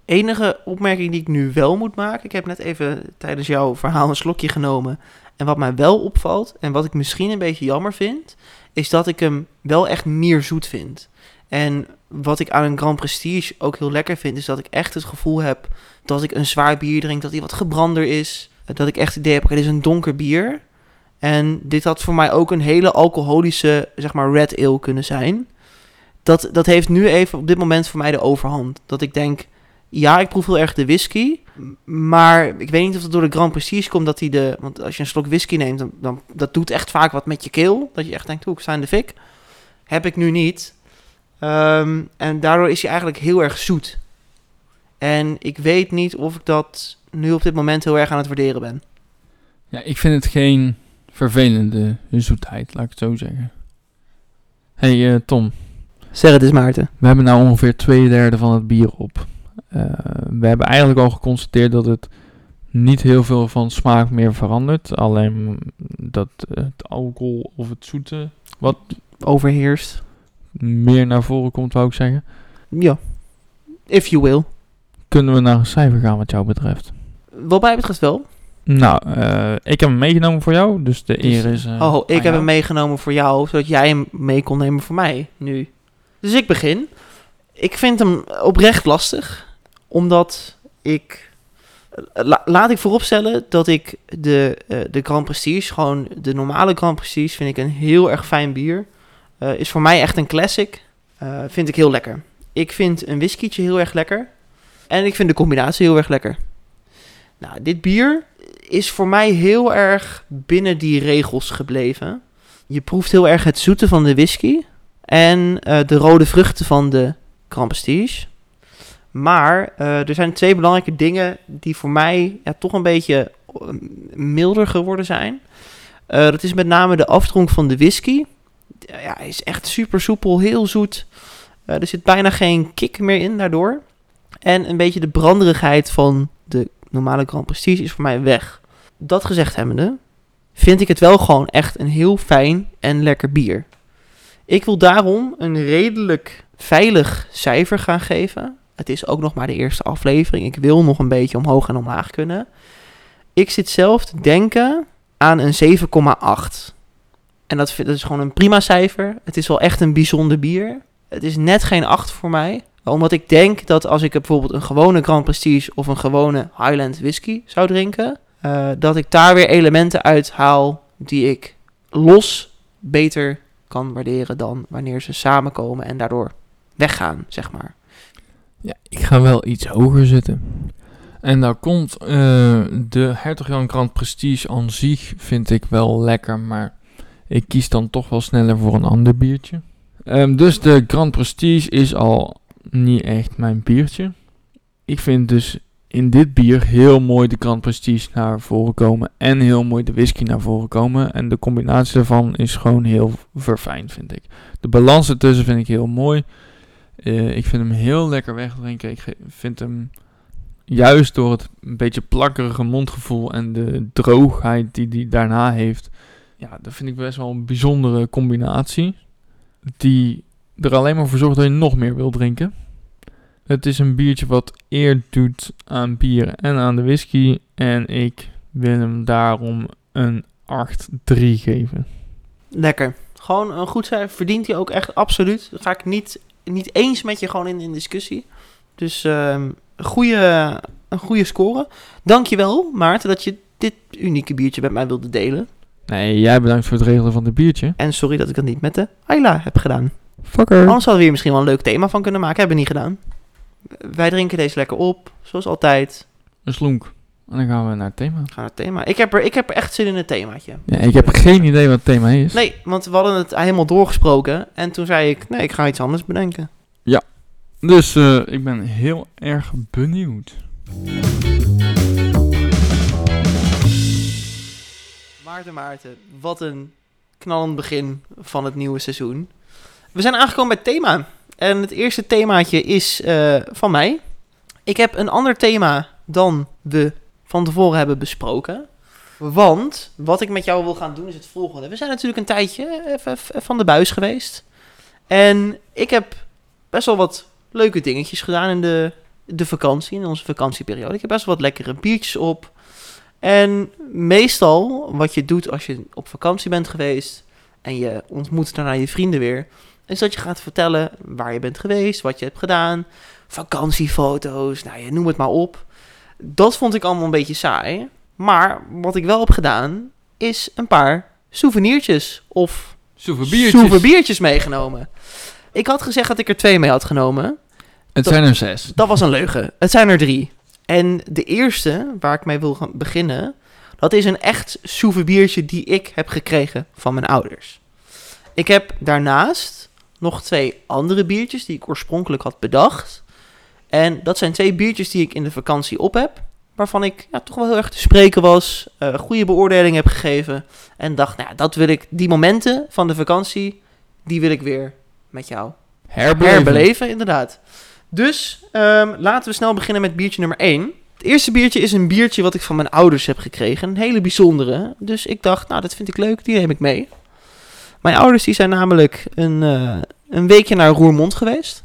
Enige opmerking die ik nu wel moet maken. Ik heb net even tijdens jouw verhaal een slokje genomen. En wat mij wel opvalt, en wat ik misschien een beetje jammer vind, is dat ik hem wel echt meer zoet vind. En wat ik aan een Grand Prestige ook heel lekker vind, is dat ik echt het gevoel heb dat ik een zwaar bier drink, dat hij wat gebrander is. Dat ik echt het idee heb, dit is een donker bier. En dit had voor mij ook een hele alcoholische, zeg maar, red ale kunnen zijn. Dat, dat heeft nu even op dit moment voor mij de overhand. Dat ik denk, ja, ik proef heel erg de whisky. Maar ik weet niet of het door de Grand Prestige komt dat hij de... Want als je een slok whisky neemt, dan, dan dat doet echt vaak wat met je keel. Dat je echt denkt, hoe ik de fik. Heb ik nu niet. Ehm, en daardoor is hij eigenlijk heel erg zoet. En ik weet niet of ik dat nu op dit moment heel erg aan het waarderen ben. Ja, ik vind het geen vervelende zoetheid, laat ik het zo zeggen. hey, eh, Tom, Zeg het eens, Maarten. we hebben nou ongeveer twee derde van het bier op. Eh, we hebben eigenlijk al geconstateerd dat het niet heel veel van smaak meer verandert. Alleen dat het alcohol of het zoete wat Overheerst. meer naar voren komt, wou ik zeggen. Ja. If you will. Kunnen we naar een cijfer gaan wat jou betreft? Wat mij betreft wel. Nou, eh, ik heb hem meegenomen voor jou, dus de eer is... eh, oh, ik heb jou. hem meegenomen voor jou, zodat jij hem mee kon nemen voor mij nu. Dus ik begin. Ik vind hem oprecht lastig. Omdat ik... la- laat ik vooropstellen dat ik de, eh, de Grand Prestige, gewoon de normale Grand Prestige, vind ik een heel erg fijn bier. Eh, is voor mij echt een classic. Eh, vind ik heel lekker. Ik vind een whiskietje heel erg lekker. En ik vind de combinatie heel erg lekker. Nou, dit bier is voor mij heel erg binnen die regels gebleven. Je proeft heel erg het zoete van de whisky. En eh, de rode vruchten van de Grand. Maar eh, er zijn twee belangrijke dingen die voor mij ja, toch een beetje eh, milder geworden zijn. Dat is met name de afdronk van de whisky. Ja, hij is echt super soepel, heel zoet. Er zit bijna geen kick meer in daardoor. En een beetje de branderigheid van de normale Grand Prestige is voor mij weg. Dat gezegd hebbende, vind ik het wel gewoon echt een heel fijn en lekker bier. Ik wil daarom een redelijk veilig cijfer gaan geven. Het is ook nog maar de eerste aflevering. Ik wil nog een beetje omhoog en omlaag kunnen. Ik zit zelf te denken aan een 7,8. En dat, dat is gewoon een prima cijfer. Het is wel echt een bijzonder bier. Het is net geen 8 voor mij. Omdat ik denk dat als ik bijvoorbeeld een gewone Grand Prestige of een gewone Highland whisky zou drinken, eh, dat ik daar weer elementen uit haal die ik los beter kan waarderen dan wanneer ze samenkomen en daardoor weggaan, zeg maar. Ja, ik ga wel iets hoger zitten. En daar komt eh, de Hertog Jan Grand Prestige aan zich vind ik wel lekker, maar ik kies dan toch wel sneller voor een ander biertje. Ehm, dus de Grand Prestige is al niet echt mijn biertje. Ik vind dus in dit bier heel mooi de Grand Prestige naar voren komen en heel mooi de whisky naar voren komen. En de combinatie daarvan is gewoon heel verfijnd, vind ik. De balans ertussen vind ik heel mooi. Eh, ik vind hem heel lekker wegdrinken. Ik vind hem juist door het een beetje plakkerige mondgevoel en de droogheid die hij daarna heeft. Ja, dat vind ik best wel een bijzondere combinatie. Die er alleen maar voor zorgt dat je nog meer wil drinken. Het is een biertje wat eer doet aan bier en aan de whisky. En ik wil hem daarom een 8-3 geven. Lekker. Gewoon een goed cijfer. Verdient hij ook echt absoluut. Daar ga ik niet, niet eens met je gewoon in, in discussie. Dus ehm, een, goede, een goede score. Dankjewel, Maarten, dat je dit unieke biertje met mij wilde delen. Nee, jij bedankt voor het regelen van het biertje. En sorry dat ik dat niet met de Ayla heb gedaan. Fucker. Anders hadden we hier misschien wel een leuk thema van kunnen maken. Hebben we niet gedaan. Wij drinken deze lekker op, zoals altijd. Een slonk. En dan gaan we naar het thema. We gaan naar het thema. Ik heb, er, ik heb er echt zin in het themaatje. Ja, ik heb geen idee wat het thema is. Nee, want we hadden het helemaal doorgesproken. En toen zei ik, nee, ik ga iets anders bedenken. Dus eh, ik ben heel erg benieuwd. Maarten, Maarten, wat een knallend begin van het nieuwe seizoen. We zijn aangekomen bij het thema. En het eerste themaatje is eh, van mij. Ik heb een ander thema dan we van tevoren hebben besproken. Want wat ik met jou wil gaan doen is het volgende. We zijn natuurlijk een tijdje even, even van de buis geweest. En ik heb best wel wat leuke dingetjes gedaan in de, de vakantie, in onze vakantieperiode. Ik heb best wel wat lekkere biertjes op. En meestal wat je doet als je op vakantie bent geweest en je ontmoet daarna je vrienden weer, is dat je gaat vertellen waar je bent geweest, wat je hebt gedaan, vakantiefoto's, nou je noem het maar op. Dat vond ik allemaal een beetje saai. Maar wat ik wel heb gedaan, is een paar souvenirtjes of Souvenirtjes. meegenomen. Ik had gezegd dat ik er twee mee had genomen. Het zijn er zes. Dat was een leugen. Het zijn er drie. En de eerste, waar ik mee wil gaan beginnen, dat is een echt souvenirbiertje die ik heb gekregen van mijn ouders. Ik heb daarnaast nog twee andere biertjes die ik oorspronkelijk had bedacht. En dat zijn twee biertjes die ik in de vakantie op heb. Waarvan ik ja, toch wel heel erg te spreken was. eh, goede beoordeling heb gegeven. En dacht, nou ja, dat wil ik, die momenten van de vakantie, die wil ik weer met jou Herbeleven. herbeleven, inderdaad. Dus ehm, laten we snel beginnen met biertje nummer 1. Het eerste biertje is een biertje wat ik van mijn ouders heb gekregen. Een hele bijzondere. Dus ik dacht, nou, dat vind ik leuk, die neem ik mee. Mijn ouders die zijn namelijk een, eh, een weekje naar Roermond geweest.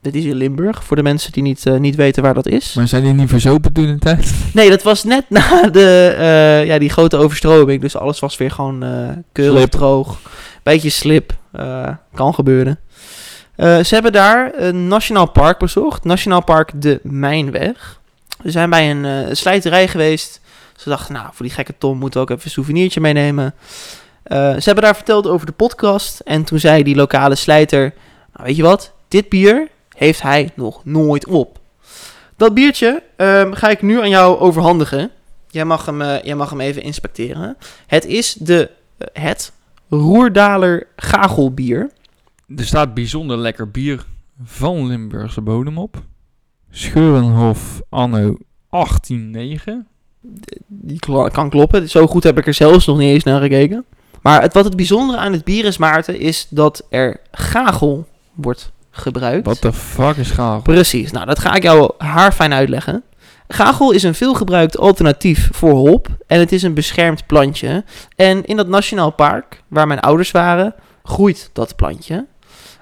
Dit is in Limburg, voor de mensen die niet, eh, niet weten waar dat is. Maar zijn die niet verzopen toen in tijd? (laughs) Nee, dat was net na de, eh, ja, die grote overstroming. Dus alles was weer gewoon keurig Slip. droog. Beetje slip. kan gebeuren. Ze hebben daar een nationaal park bezocht. Nationaal Park de Mijnweg. We zijn bij een slijterij geweest. Ze dachten, nou, voor die gekke Tom moeten we ook even een souvenirtje meenemen. Eh, ze hebben daar verteld over de podcast. En toen zei die lokale slijter, nou, weet je wat? Dit bier heeft hij nog nooit op. Dat biertje ehm, ga ik nu aan jou overhandigen. Jij mag hem, eh, jij mag hem even inspecteren. Het is de, eh, het Roerdaler Gagelbier. Er staat bijzonder lekker bier van Limburgse bodem op. Scheurenhof anno 189. Die kan kloppen. Zo goed heb ik er zelfs nog niet eens naar gekeken. Maar het, wat het bijzondere aan het bier is, Maarten, is dat er gagel wordt gebruikt. Wat de fuck is gaaf? Precies. Nou, dat ga ik jou haarfijn uitleggen. Gagel is een veelgebruikt alternatief voor hop en het is een beschermd plantje. En in dat nationaal park, waar mijn ouders waren, groeit dat plantje.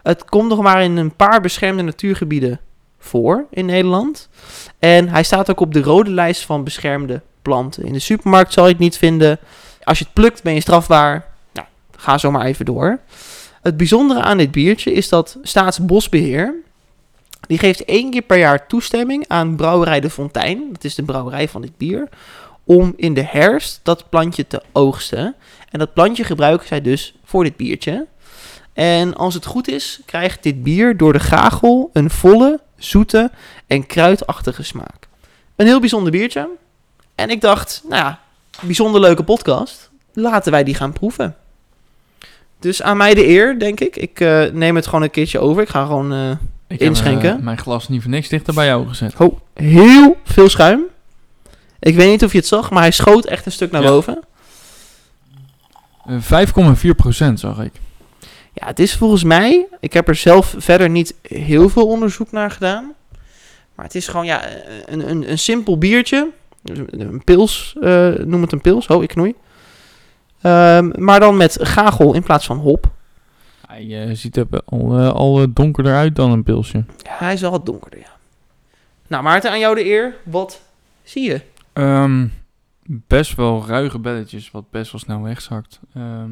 Het komt nog maar in een paar beschermde natuurgebieden voor in Nederland. En hij staat ook op de rode lijst van beschermde planten. In de supermarkt zal je het niet vinden. Als je het plukt ben je strafbaar. Ga zo maar even door. Het bijzondere aan dit biertje is dat Staatsbosbeheer... die geeft één keer per jaar toestemming aan Brouwerij de Fontein... dat is de brouwerij van dit bier... om in de herfst dat plantje te oogsten. En dat plantje gebruiken zij dus voor dit biertje. En als het goed is, krijgt dit bier door de gagel een volle, zoete en kruidachtige smaak. Een heel bijzonder biertje. En ik dacht, nou ja, bijzonder leuke podcast. Laten wij die gaan proeven. Dus aan mij de eer, denk ik. Ik eh, neem het gewoon een keertje over. Ik ga gewoon eh, Ik Inschenken? heb eh, mijn glas niet voor niks dichter bij jou gezet. oh, heel veel schuim. Ik weet niet of je het zag, maar hij schoot echt een stuk naar Ja. boven. Eh, 5,4% zag ik. Ja, het is volgens mij. Ik heb er zelf verder niet heel veel onderzoek naar gedaan. Maar het is gewoon ja, een, een, een simpel biertje. Een pils, noem het een pils. Oh, ik knoei. Ehm, maar dan met gagel in plaats van hop. Hij eh, ziet er al, eh, al eh, donkerder uit dan een pilsje. Ja, hij is wel wat donkerder, ja. Nou, Maarten, aan jou de eer. Wat zie je? Ehm, best wel ruige belletjes, wat best wel snel wegzakt. Ehm,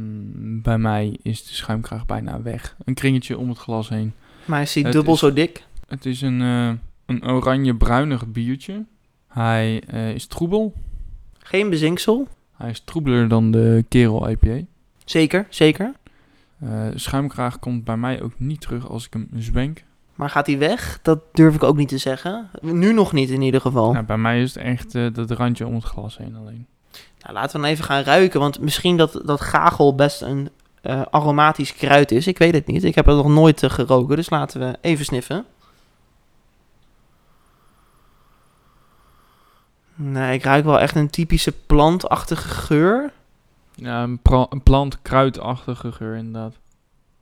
bij mij is de schuimkraag bijna weg. Een kringetje om het glas heen. Maar hij is hij Het dubbel is- zo dik. Het is een, eh, een oranje-bruinig biertje. Hij eh, is troebel. Geen bezinksel. Hij is troebeler dan de Kerel IPA. Zeker, zeker. De schuimkraag komt bij mij ook niet terug als ik hem zwenk. Maar gaat hij weg? Dat durf ik ook niet te zeggen. Nu nog niet in ieder geval. Nou, bij mij is het echt eh, dat randje om het glas heen alleen. Nou, laten we dan even gaan ruiken, want misschien dat, dat gagel best een eh, aromatisch kruid is. Ik weet het niet. Ik heb het nog nooit geroken, dus laten we even sniffen. Nee, ik ruik wel echt een typische plantachtige geur. Ja, een, een plant-kruidachtige geur inderdaad.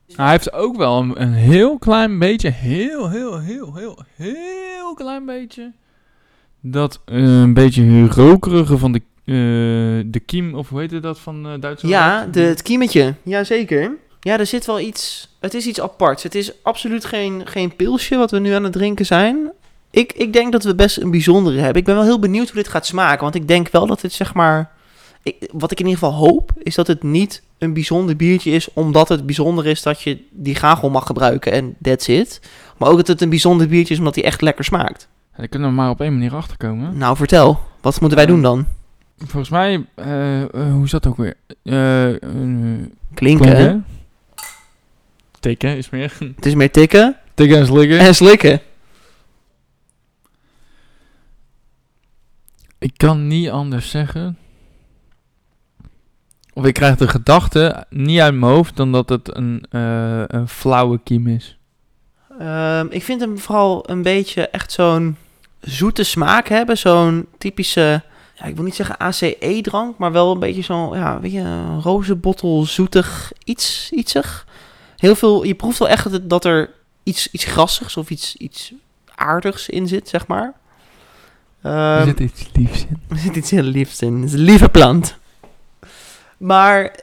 Nou, hij heeft ook wel een, een heel klein beetje, heel, heel, heel, heel, heel klein beetje. Dat eh, een beetje rokerige van de, eh, de kiem, of hoe heet dat van eh Duitsland? Ja, de, het kiemetje. Jazeker. Ja, er zit wel iets... Het is iets aparts. Het is absoluut geen, geen pilsje wat we nu aan het drinken zijn. Ik, ik denk dat we best een bijzondere hebben. Ik ben wel heel benieuwd hoe dit gaat smaken. Want ik denk wel dat het zeg maar... Ik, wat ik in ieder geval hoop, is dat het niet een bijzonder biertje is... omdat het bijzonder is dat je die gagel mag gebruiken en that's it. Maar ook dat het een bijzonder biertje is omdat hij echt lekker smaakt. Ja, daar kunnen we maar op één manier achter komen. Nou, vertel. Wat moeten wij doen dan? Volgens mij, eh, eh, hoe is dat ook weer? Eh, Klinken. Tikken is meer. Het is meer tikken Tikken en slikken. en slikken. Ik kan niet anders zeggen. Of ik krijg de gedachte niet uit mijn hoofd dan dat het een, eh, een flauwe kiem is. Ehm, ik vind hem vooral een beetje echt zo'n zoete smaak hebben. Zo'n typische, ja, ik wil niet zeggen ACE-drank, maar wel een beetje zo'n, een rozenbottel zoetig iets, ietsig. Heel veel, je proeft wel echt dat, dat er iets, iets grassigs of iets, iets aardigs in zit, zeg maar. Ehm, iets liefs in? (laughs) er zit iets heel liefs in. Het is een lieve plant. Maar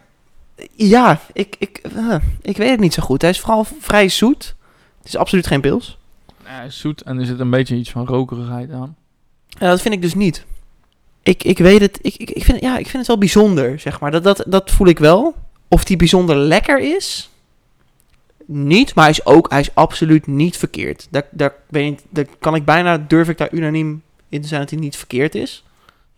ja, ik, ik, eh, ik weet het niet zo goed. Hij is vooral vrij zoet. Het is absoluut geen pils. Ja, hij is zoet en er zit een beetje iets van rokerigheid aan. Ja, dat vind ik dus niet. Ik, ik weet het, ik, ik, ik, vind, ja, ik vind het wel bijzonder, zeg maar. Dat, dat, dat voel ik wel. Of die bijzonder lekker is, niet, maar hij is ook, hij is absoluut niet verkeerd. Daar, daar, ben ik, daar kan ik bijna, durf ik daar unaniem in te zijn dat hij niet verkeerd is.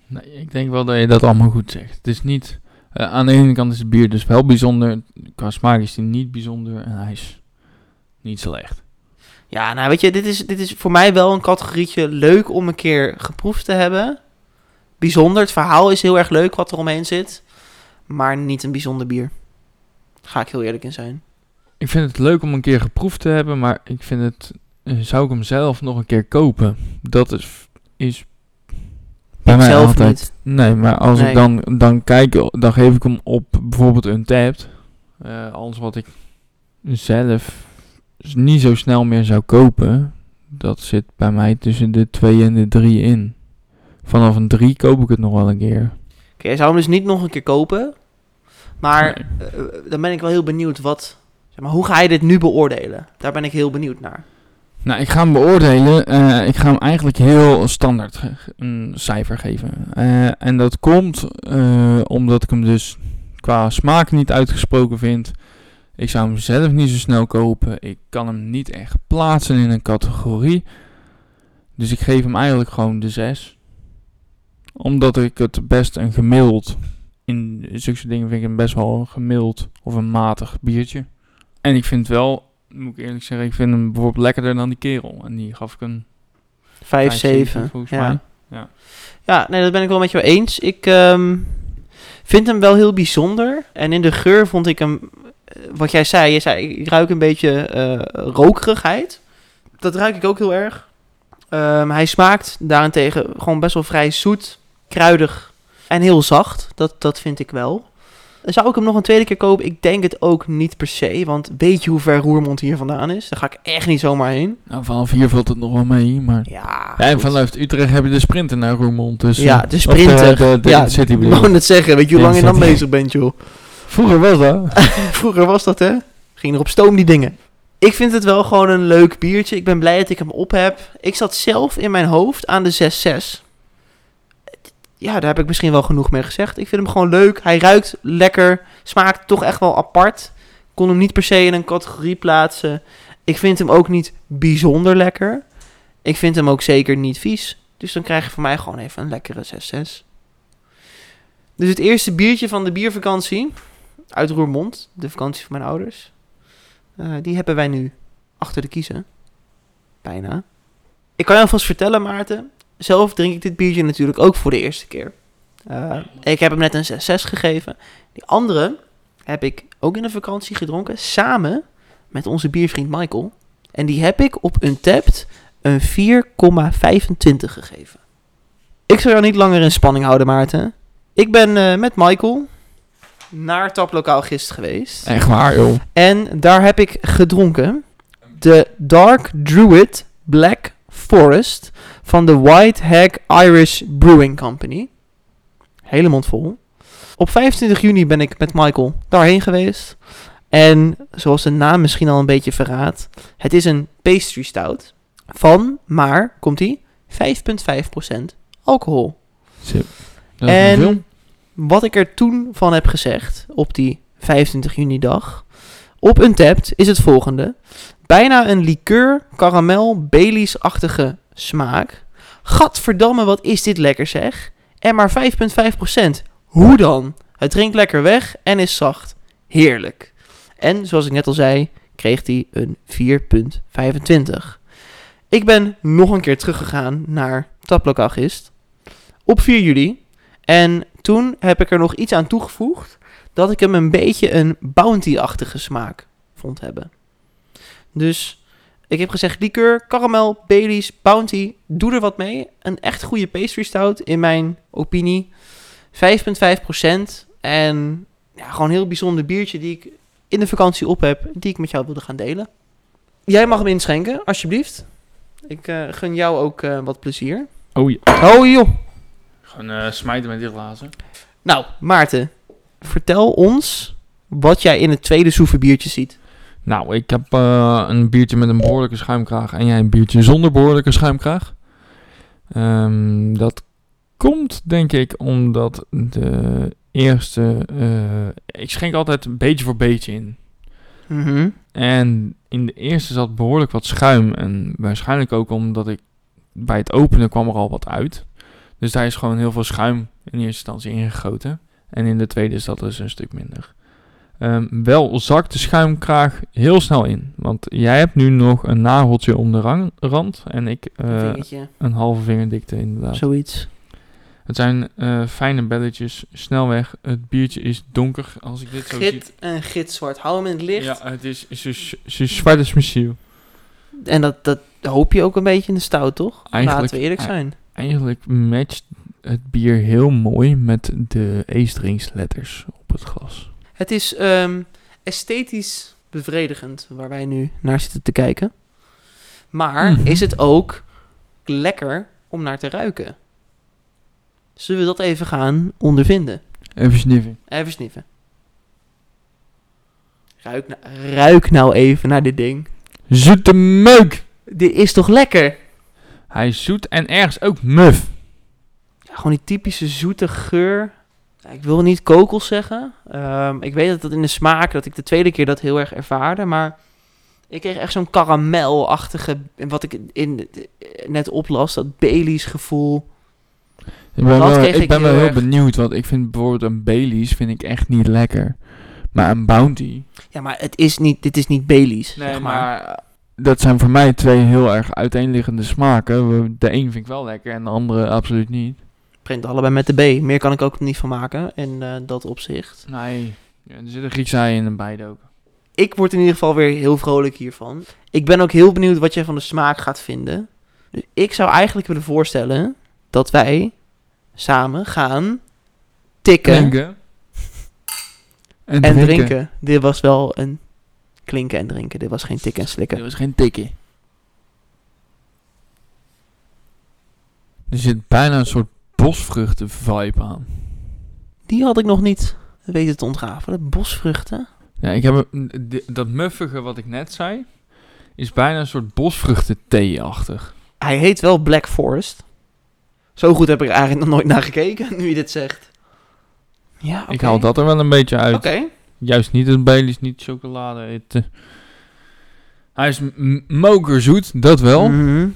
Nee, ik denk wel dat je dat allemaal goed zegt. Het is niet... eh, aan de ene kant is het bier dus wel bijzonder. Qua smaak is hij niet bijzonder. En hij is niet slecht. Ja, nou weet je, dit is, dit is voor mij wel een categorietje leuk om een keer geproefd te hebben. Bijzonder, het verhaal is heel erg leuk wat er omheen zit. Maar niet een bijzonder bier. Ga ik heel eerlijk in zijn. Ik vind het leuk om een keer geproefd te hebben. Maar ik vind het... eh, zou ik hem zelf nog een keer kopen? Dat is... is bij Ik mij zelf altijd... niet. Nee, maar als Nee. ik dan, dan kijk, dan geef ik hem op bijvoorbeeld Untapped. Eh alles wat ik zelf niet zo snel meer zou kopen, dat zit bij mij tussen de 2 en de 3 in. Vanaf een 3 koop ik het nog wel een keer. Oké, zou hem dus niet nog een keer kopen. Maar Nee. eh, dan ben ik wel heel benieuwd wat... Zeg maar, hoe ga je dit nu beoordelen? Daar ben ik heel benieuwd naar. Nou, ik ga hem beoordelen. Eh, ik ga hem eigenlijk heel standaard een cijfer geven. Eh, en dat komt eh, omdat ik hem dus qua smaak niet uitgesproken vind. Ik zou hem zelf niet zo snel kopen. Ik kan hem niet echt plaatsen in een categorie. Dus ik geef hem eigenlijk gewoon de 6. Omdat ik het best een gemiddeld. In zulke dingen vind ik hem best wel een gemiddeld of een matig biertje. En ik vind wel, moet ik eerlijk zeggen, ik vind hem bijvoorbeeld lekkerder dan die kerel. En die gaf ik een 5, Vijf, 7. zeven, volgens ja. mij. Ja. Ja, nee, dat ben ik wel met jou eens. Ik ehm, vind hem wel heel bijzonder. En in de geur vond ik hem, eh, wat jij zei, je zei, ik ruik een beetje eh, rokerigheid. Dat ruik ik ook heel erg. Ehm, hij smaakt daarentegen gewoon best wel vrij zoet, kruidig en heel zacht. Dat, dat vind ik wel. Zou ik hem nog een tweede keer kopen? Ik denk het ook niet per se. Want weet je hoe ver Roermond hier vandaan is? Daar ga ik echt niet zomaar heen. Nou, vanaf hier valt het nog wel mee, maar... Ja, Ja, en vanuit Utrecht heb je de sprinter naar Roermond. Dus, Ja, eh, de of sprinter. De, de, ja, City ik wou net zeggen. Weet je hoe lang je dan bezig bent, joh? Vroeger was dat. (laughs) Vroeger was dat, hè? Ging er op stoom die dingen. Ik vind het wel gewoon een leuk biertje. Ik ben blij dat ik hem op heb. Ik zat zelf in mijn hoofd aan de 6-6. Ja, daar heb ik misschien wel genoeg mee gezegd. Ik vind hem gewoon leuk. Hij ruikt lekker. Smaakt toch echt wel apart. Kon hem niet per se in een categorie plaatsen. Ik vind hem ook niet bijzonder lekker. Ik vind hem ook zeker niet vies. Dus dan krijg je van mij gewoon even een lekkere 6-6. Dus het eerste biertje van de biervakantie uit Roermond, de vakantie van mijn ouders. Eh, die hebben wij nu achter de kiezen. Bijna. Ik kan je alvast vertellen, Maarten. Zelf drink ik dit biertje natuurlijk ook voor de eerste keer. Eh, ik heb hem net een 6-6 gegeven. Die andere heb ik ook in de vakantie gedronken. Samen met onze biervriend Michael. En die heb ik op Untapped een 4,25 gegeven. Ik zal jou niet langer in spanning houden, Maarten. Ik ben eh, met Michael naar Taplokaal Gist geweest. Echt waar, joh. En daar heb ik gedronken de Dark Druid Black Forest van de White Hag Irish Brewing Company. Hele mond vol. Op 25 juni ben ik met Michael daarheen geweest. En zoals de naam misschien al een beetje verraadt, het is een pastry stout van, maar, komt ie, 5,5% alcohol. Dat is En- veel. Wat ik er toen van heb gezegd op die 25 juni dag op Untapped is het volgende. Bijna een liqueur, karamel, Baileys-achtige smaak. Gadverdamme, wat is dit lekker zeg. En maar 5,5%. Hoe dan? Het drinkt lekker weg en is zacht. Heerlijk. En zoals ik net al zei, kreeg hij een 4,25. Ik ben nog een keer teruggegaan naar Taplokaal Gist. Op 4 juli. En toen heb ik er nog iets aan toegevoegd dat ik hem een beetje een bounty-achtige smaak vond hebben. Dus ik heb gezegd liqueur, karamel, Baileys, bounty, doe er wat mee. Een echt goede pastry stout in mijn opinie. 5,5% en ja, gewoon een heel bijzonder biertje die ik in de vakantie op heb, die ik met jou wilde gaan delen. Jij mag hem inschenken, alsjeblieft. Ik eh, gun jou ook eh, wat plezier. Oh ja. Oh joh. Gewoon eh, smijten met die glazen. Nou, Maarten, vertel ons wat jij in het tweede soeverbiertje ziet. Nou, ik heb eh, een biertje met een behoorlijke schuimkraag en jij een biertje zonder behoorlijke schuimkraag. Ehm, dat komt denk ik omdat de eerste... eh, ik schenk altijd een beetje voor beetje in. Mhm. En in de eerste zat behoorlijk wat schuim. En waarschijnlijk ook omdat ik bij het openen kwam er al wat uit. Dus daar is gewoon heel veel schuim in eerste instantie ingegoten. En in de tweede zat dus een stuk minder. Ehm, wel zakt de schuimkraag heel snel in. Want jij hebt nu nog een nageltje om de rang- rand. En ik eh, een halve vingerdikte inderdaad. zoiets. Het zijn eh, fijne belletjes. Snel weg. Het biertje is donker. Als ik dit zo zie. Git en gitzwart. Hou hem in het licht. Ja, het is, is, is, is zwart als mijn ziel. En dat, dat hoop je ook een beetje in de stout, toch? Eigenlijk- Laten we eerlijk zijn. Eigenlijk matcht het bier heel mooi met de letters op het glas. Het is ehm, esthetisch bevredigend waar wij nu naar zitten te kijken. Maar Mhm. is het ook lekker om naar te ruiken? Zullen we dat even gaan ondervinden? Even sniffen. Even sniffen. Ruik, nou- ruik nou even naar dit ding. Zoete meuk! Dit is toch lekker? Hij is zoet en ergens ook muf. Ja, gewoon die typische zoete geur. Ik wil niet kokos zeggen. Ehm, ik weet dat dat in de smaak, dat ik de tweede keer dat heel erg ervaarde. Maar ik kreeg echt zo'n karamelachtige, wat ik in, net oplas, dat Baileys gevoel. Ik ben, wel, ik ben wel heel heel erg. benieuwd, want ik vind bijvoorbeeld een Baileys vind ik echt niet lekker. Maar een Bounty... Ja, maar het is niet, dit is niet Baileys, zeg maar. eh, dat zijn voor mij twee heel erg uiteenliggende smaken. De een vind ik wel lekker en de andere absoluut niet. Print allebei met de B. Meer kan ik ook niet van maken in eh, dat opzicht. Nee, ja, er zit een Griekse ei in en beide ook. Ik word in ieder geval weer heel vrolijk hiervan. Ik ben ook heel benieuwd wat jij van de smaak gaat vinden. Dus ik zou eigenlijk willen voorstellen dat wij samen gaan tikken Drinken. En, en drinken. Dit was wel een klinken en drinken. Dit was geen tikken en Dit slikken. was geen tikkie. Er zit bijna een soort bosvruchten vibe aan. Die had ik nog niet weten te ontrafelen. Bosvruchten. Ja, ik heb een- dat muffige wat ik net zei, is bijna een soort bosvruchten thee-achtig. Hij heet wel Black Forest. Zo goed heb ik er eigenlijk nog nooit naar gekeken, (laughs) nu je dit zegt. Ja. Ik haal dat er wel een beetje uit. Oké. Juist niet het Baileys, niet chocolade. Het, eh, hij is mokerzoet, dat wel. Mhm.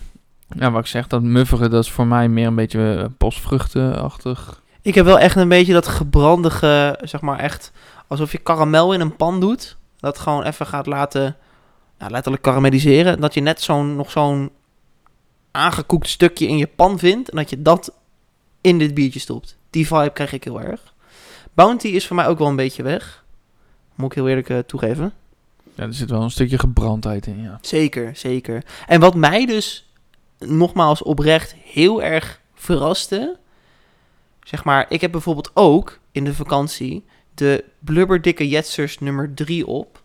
Ja, wat ik zeg, dat muffige, dat is voor mij meer een beetje eh, bosvruchtenachtig. Ik heb wel echt een beetje dat gebrandige, zeg maar echt, alsof je karamel in een pan doet. Dat gewoon even gaat laten, ja, letterlijk karamelliseren. Dat je net zo'n, nog zo'n aangekoekt stukje in je pan vindt. En dat je dat in dit biertje stopt. Die vibe krijg ik heel erg. Bounty is voor mij ook wel een beetje weg. Moet ik heel eerlijk eh, toegeven. Ja, er zit wel een stukje gebrandheid in, ja. Zeker, zeker. En wat mij dus nogmaals oprecht heel erg verraste. Zeg maar, ik heb bijvoorbeeld ook in de vakantie de blubberdikke Jetsers nummer 3 op.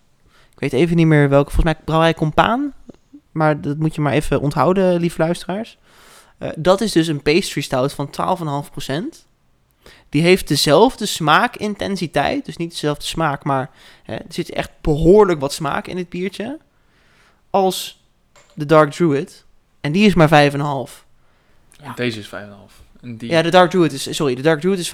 Ik weet even niet meer welke, volgens mij brouwerij Compaan. Maar dat moet je maar even onthouden, lieve luisteraars. Eh, dat is dus een pastry stout van 12,5%. Die heeft dezelfde smaakintensiteit. Dus niet dezelfde smaak, maar hè, er zit echt behoorlijk wat smaak in dit biertje. Als de Dark Druid. En die is maar 5,5. Ja. Deze is 5,5. En die... Ja, de Dark Druid is, sorry, de Dark Druid is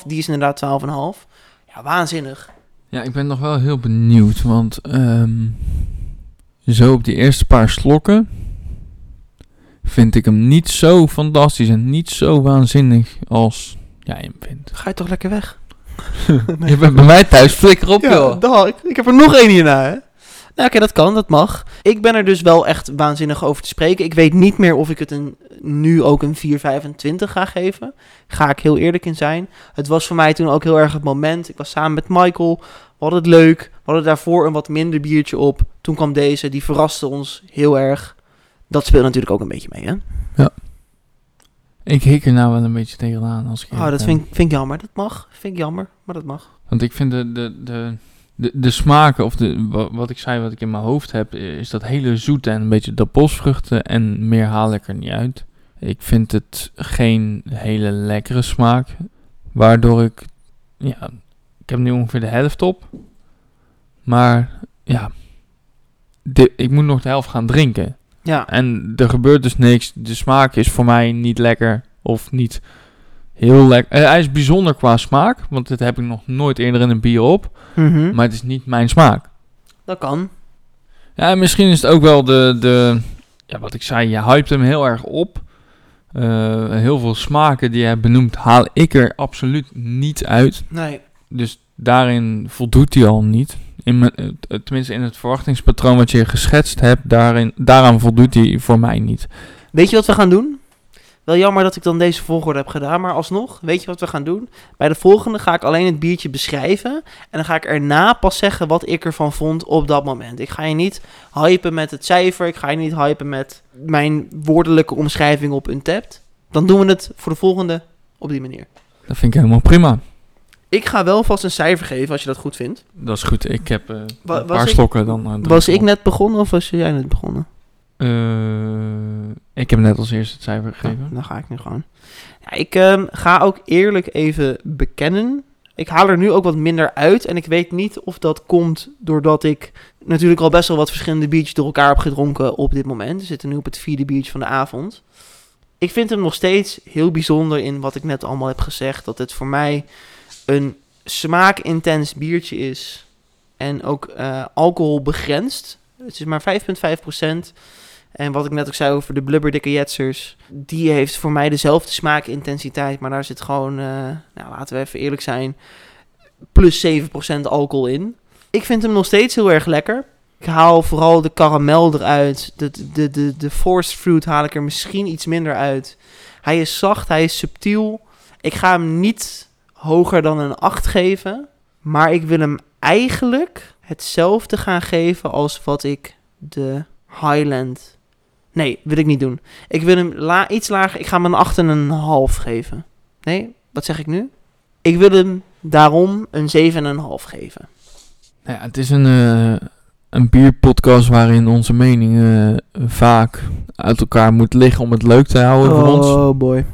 5,5. Die is inderdaad 12,5. Ja, waanzinnig. Ja, ik ben nog wel heel benieuwd, want ehm, zo op die eerste paar slokken vind ik hem niet zo fantastisch en niet zo waanzinnig als jij hem vindt. Ga je toch lekker weg? (laughs) Je bent bij mij thuis flikker op, Ja, joh. dag. Ik, ik heb er nog één hierna, hè? Nou, oké, dat kan, dat mag. Ik ben er dus wel echt waanzinnig over te spreken. Ik weet niet meer of ik het een, nu ook een 4,25 ga geven. Ga ik heel eerlijk in zijn. Het was voor mij toen ook heel erg het moment. Ik was samen met Michael. We hadden het leuk. We hadden daarvoor een wat minder biertje op. Toen kwam deze. Die verraste ons heel erg. Dat speelt natuurlijk ook een beetje mee, hè? Ik hik er nou wel een beetje tegenaan als ik Oh, dat vind, ik- vind ik jammer. Dat mag. Vind ik jammer, maar dat mag. Want ik vind de, de, de, de, de smaken, of de, wa- wat ik zei, wat ik in mijn hoofd heb, is dat hele zoete en een beetje de bosvruchten en meer haal ik er niet uit. Ik vind het geen hele lekkere smaak, waardoor ik, ja, ik heb nu ongeveer de helft op. Maar, ja, de, ik moet nog de helft gaan drinken. Ja, En er gebeurt dus niks. De smaak is voor mij niet lekker of niet heel lekker. Eh, hij is bijzonder qua smaak, want dit heb ik nog nooit eerder in een bier op. Mhm. Maar het is niet mijn smaak. dat kan. Ja, en misschien is het ook wel de, de ja, wat ik zei, je hypt hem heel erg op. Eh, heel veel smaken die je benoemd haal ik er absoluut niet uit. Nee. Dus daarin voldoet hij al niet. In mijn, eh, tenminste in het verwachtingspatroon wat je geschetst hebt, daarin, daaraan voldoet hij voor mij niet. Weet je wat we gaan doen? Wel jammer dat ik dan deze volgorde heb gedaan, maar alsnog, weet je wat we gaan doen? Bij de volgende ga ik alleen het biertje beschrijven en dan ga ik erna pas zeggen wat ik ervan vond op dat moment. Ik ga je niet hypen met het cijfer, ik ga je niet hypen met mijn woordelijke omschrijving op Untapped. Dan doen we het voor de volgende op die manier. Dat vind ik helemaal prima. Ik ga wel vast een cijfer geven als je dat goed vindt. Dat is goed. Ik heb Wa- een paar slokken dan. eh, Was ik net begonnen of was jij net begonnen? Eh, ik heb net als eerste het cijfer gegeven. Dan ga ik nu gewoon. Ja, ik ehm, ga ook eerlijk even bekennen. Ik haal er nu ook wat minder uit. En ik weet niet of dat komt doordat ik natuurlijk al best wel wat verschillende biertjes door elkaar heb gedronken op dit moment. We zitten nu op het vierde biertje van de avond. Ik vind hem nog steeds heel bijzonder in wat ik net allemaal heb gezegd. Dat het voor mij een smaakintens biertje is. En ook eh, alcohol begrensd. Het is maar 5,5%. En wat ik net ook zei over de blubberdikke jetsers, die heeft voor mij dezelfde smaakintensiteit, maar daar zit gewoon, eh, nou, laten we even eerlijk zijn, plus 7% alcohol in. Ik vind hem nog steeds heel erg lekker. Ik haal vooral de karamel eruit. De, de, de, de forced fruit haal ik er misschien iets minder uit. Hij is zacht, hij is subtiel. Ik ga hem niet hoger dan een 8 geven. Maar ik wil hem eigenlijk hetzelfde gaan geven als wat ik de Highland Nee, wil ik niet doen. Ik wil hem la iets lager. Ik ga hem een 8,5 geven. Nee, wat zeg ik nu? Ik wil hem daarom een 7,5 geven. Nou ja, het is een, eh, een bierpodcast waarin onze meningen eh, vaak uit elkaar moet liggen om het leuk te houden voor ons. Oh boy.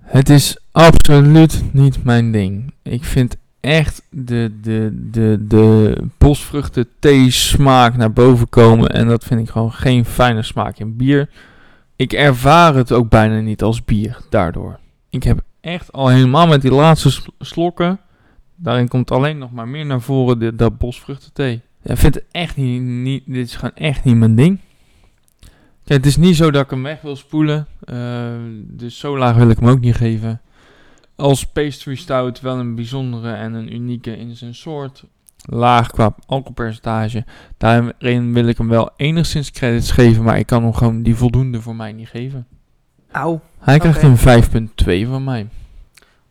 Het is absoluut niet mijn ding. Ik vind echt de, de, de, de bosvruchten thee smaak naar boven komen. En dat vind ik gewoon geen fijne smaak in bier. Ik ervaar het ook bijna niet als bier daardoor. Ik heb echt al helemaal met die laatste sl- slokken. Daarin komt alleen nog maar meer naar voren de, dat bosvruchten thee. Ik vind het echt niet, niet. Dit is gewoon echt niet mijn ding. Kijk, het is niet zo dat ik hem weg wil spoelen. eh, dus zo laag wil ik hem ook niet geven. Als pastry stout wel een bijzondere en een unieke in zijn soort. Laag qua alcoholpercentage. Daarin wil ik hem wel enigszins credits geven. Maar ik kan hem gewoon die voldoende voor mij niet geven. Auw. Hij krijgt een 5.2 van mij.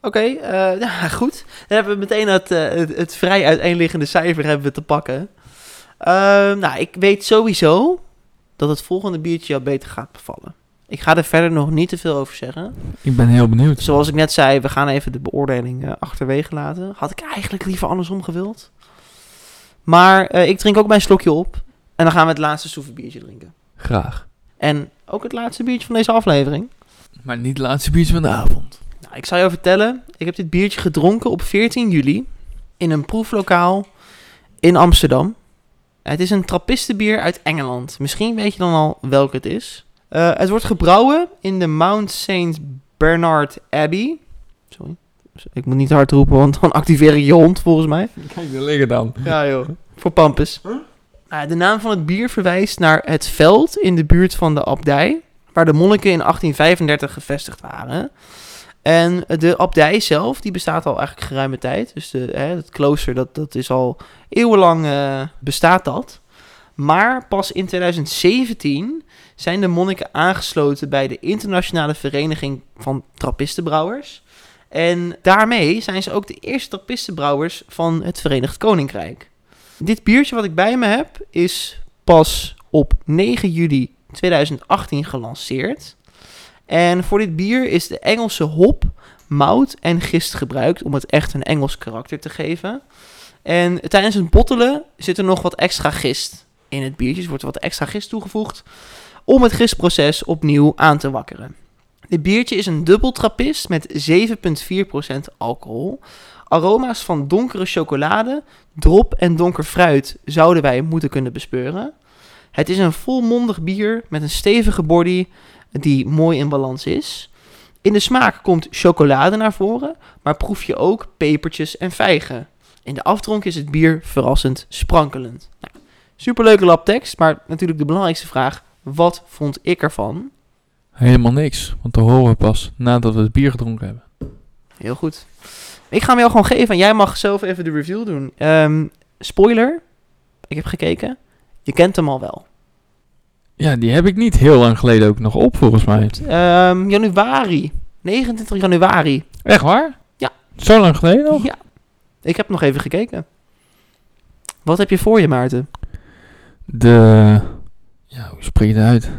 Oké, eh, ja, (laughs) goed. Dan hebben we meteen het, eh, het, het vrij uiteenliggende cijfer hebben we te pakken. Ehm, nou, ik weet sowieso dat het volgende biertje jou beter gaat bevallen. Ik ga er verder nog niet te veel over zeggen. Ik ben heel benieuwd. Zoals ik net zei, we gaan even de beoordeling eh, achterwege laten. Had ik eigenlijk liever andersom gewild. Maar eh, ik drink ook mijn slokje op. En dan gaan we het laatste soeverbiertje drinken. Graag. En ook het laatste biertje van deze aflevering. Maar niet het laatste biertje van de avond. Nou, ik zal je vertellen. Ik heb dit biertje gedronken op 14 juli. In een proeflokaal in Amsterdam. Het is een trappistenbier uit Engeland. Misschien weet je dan al welke het is. Eh, het wordt gebrouwen in de Mount St. Bernard Abbey. Sorry. Ik moet niet hard roepen, want dan activeer ik je hond volgens mij. (laughs) Kijk, daar liggen dan. Ja joh. Voor Pampus. Nou, de naam van het bier verwijst naar het veld in de buurt van de abdij, waar de monniken in 1835 gevestigd waren. En de abdij zelf, die bestaat al eigenlijk geruime tijd. Dus de, hè, het klooster, dat, dat is al eeuwenlang eh, bestaat dat. Maar pas in 2017 zijn de monniken aangesloten bij de Internationale Vereniging van Trappistenbrouwers. En daarmee zijn ze ook de eerste trappistenbrouwers van het Verenigd Koninkrijk. Dit biertje wat ik bij me heb is pas op 9 juli 2018 gelanceerd. En voor dit bier is de Engelse hop, mout en gist gebruikt om het echt een Engels karakter te geven. En tijdens het bottelen zit er nog wat extra gist in het biertje. Er wordt wat extra gist toegevoegd om het gistproces opnieuw aan te wakkeren. Dit biertje is een dubbel trappist met 7,4% alcohol. Aroma's van donkere chocolade, drop en donker fruit zouden wij moeten kunnen bespeuren. Het is een volmondig bier met een stevige body die mooi in balans is. In de smaak komt chocolade naar voren, maar proef je ook pepertjes en vijgen. In de afdronk is het bier verrassend sprankelend. Nou, Superleuke lab tekst, maar natuurlijk de belangrijkste vraag. Wat vond ik ervan? Helemaal niks, want dat horen we pas nadat we het bier gedronken hebben. Heel goed. Ik ga hem jou gewoon geven en jij mag zelf even de review doen. Ehm, spoiler, ik heb gekeken. Je kent hem al wel. Ja, die heb ik niet heel lang geleden ook nog op, volgens mij. Ehm, januari. 29 januari. Echt waar? Ja. Zo lang geleden nog? Ja. Ik heb nog even gekeken. Wat heb je voor je, Maarten? De... Ja, hoe spreek je het uit?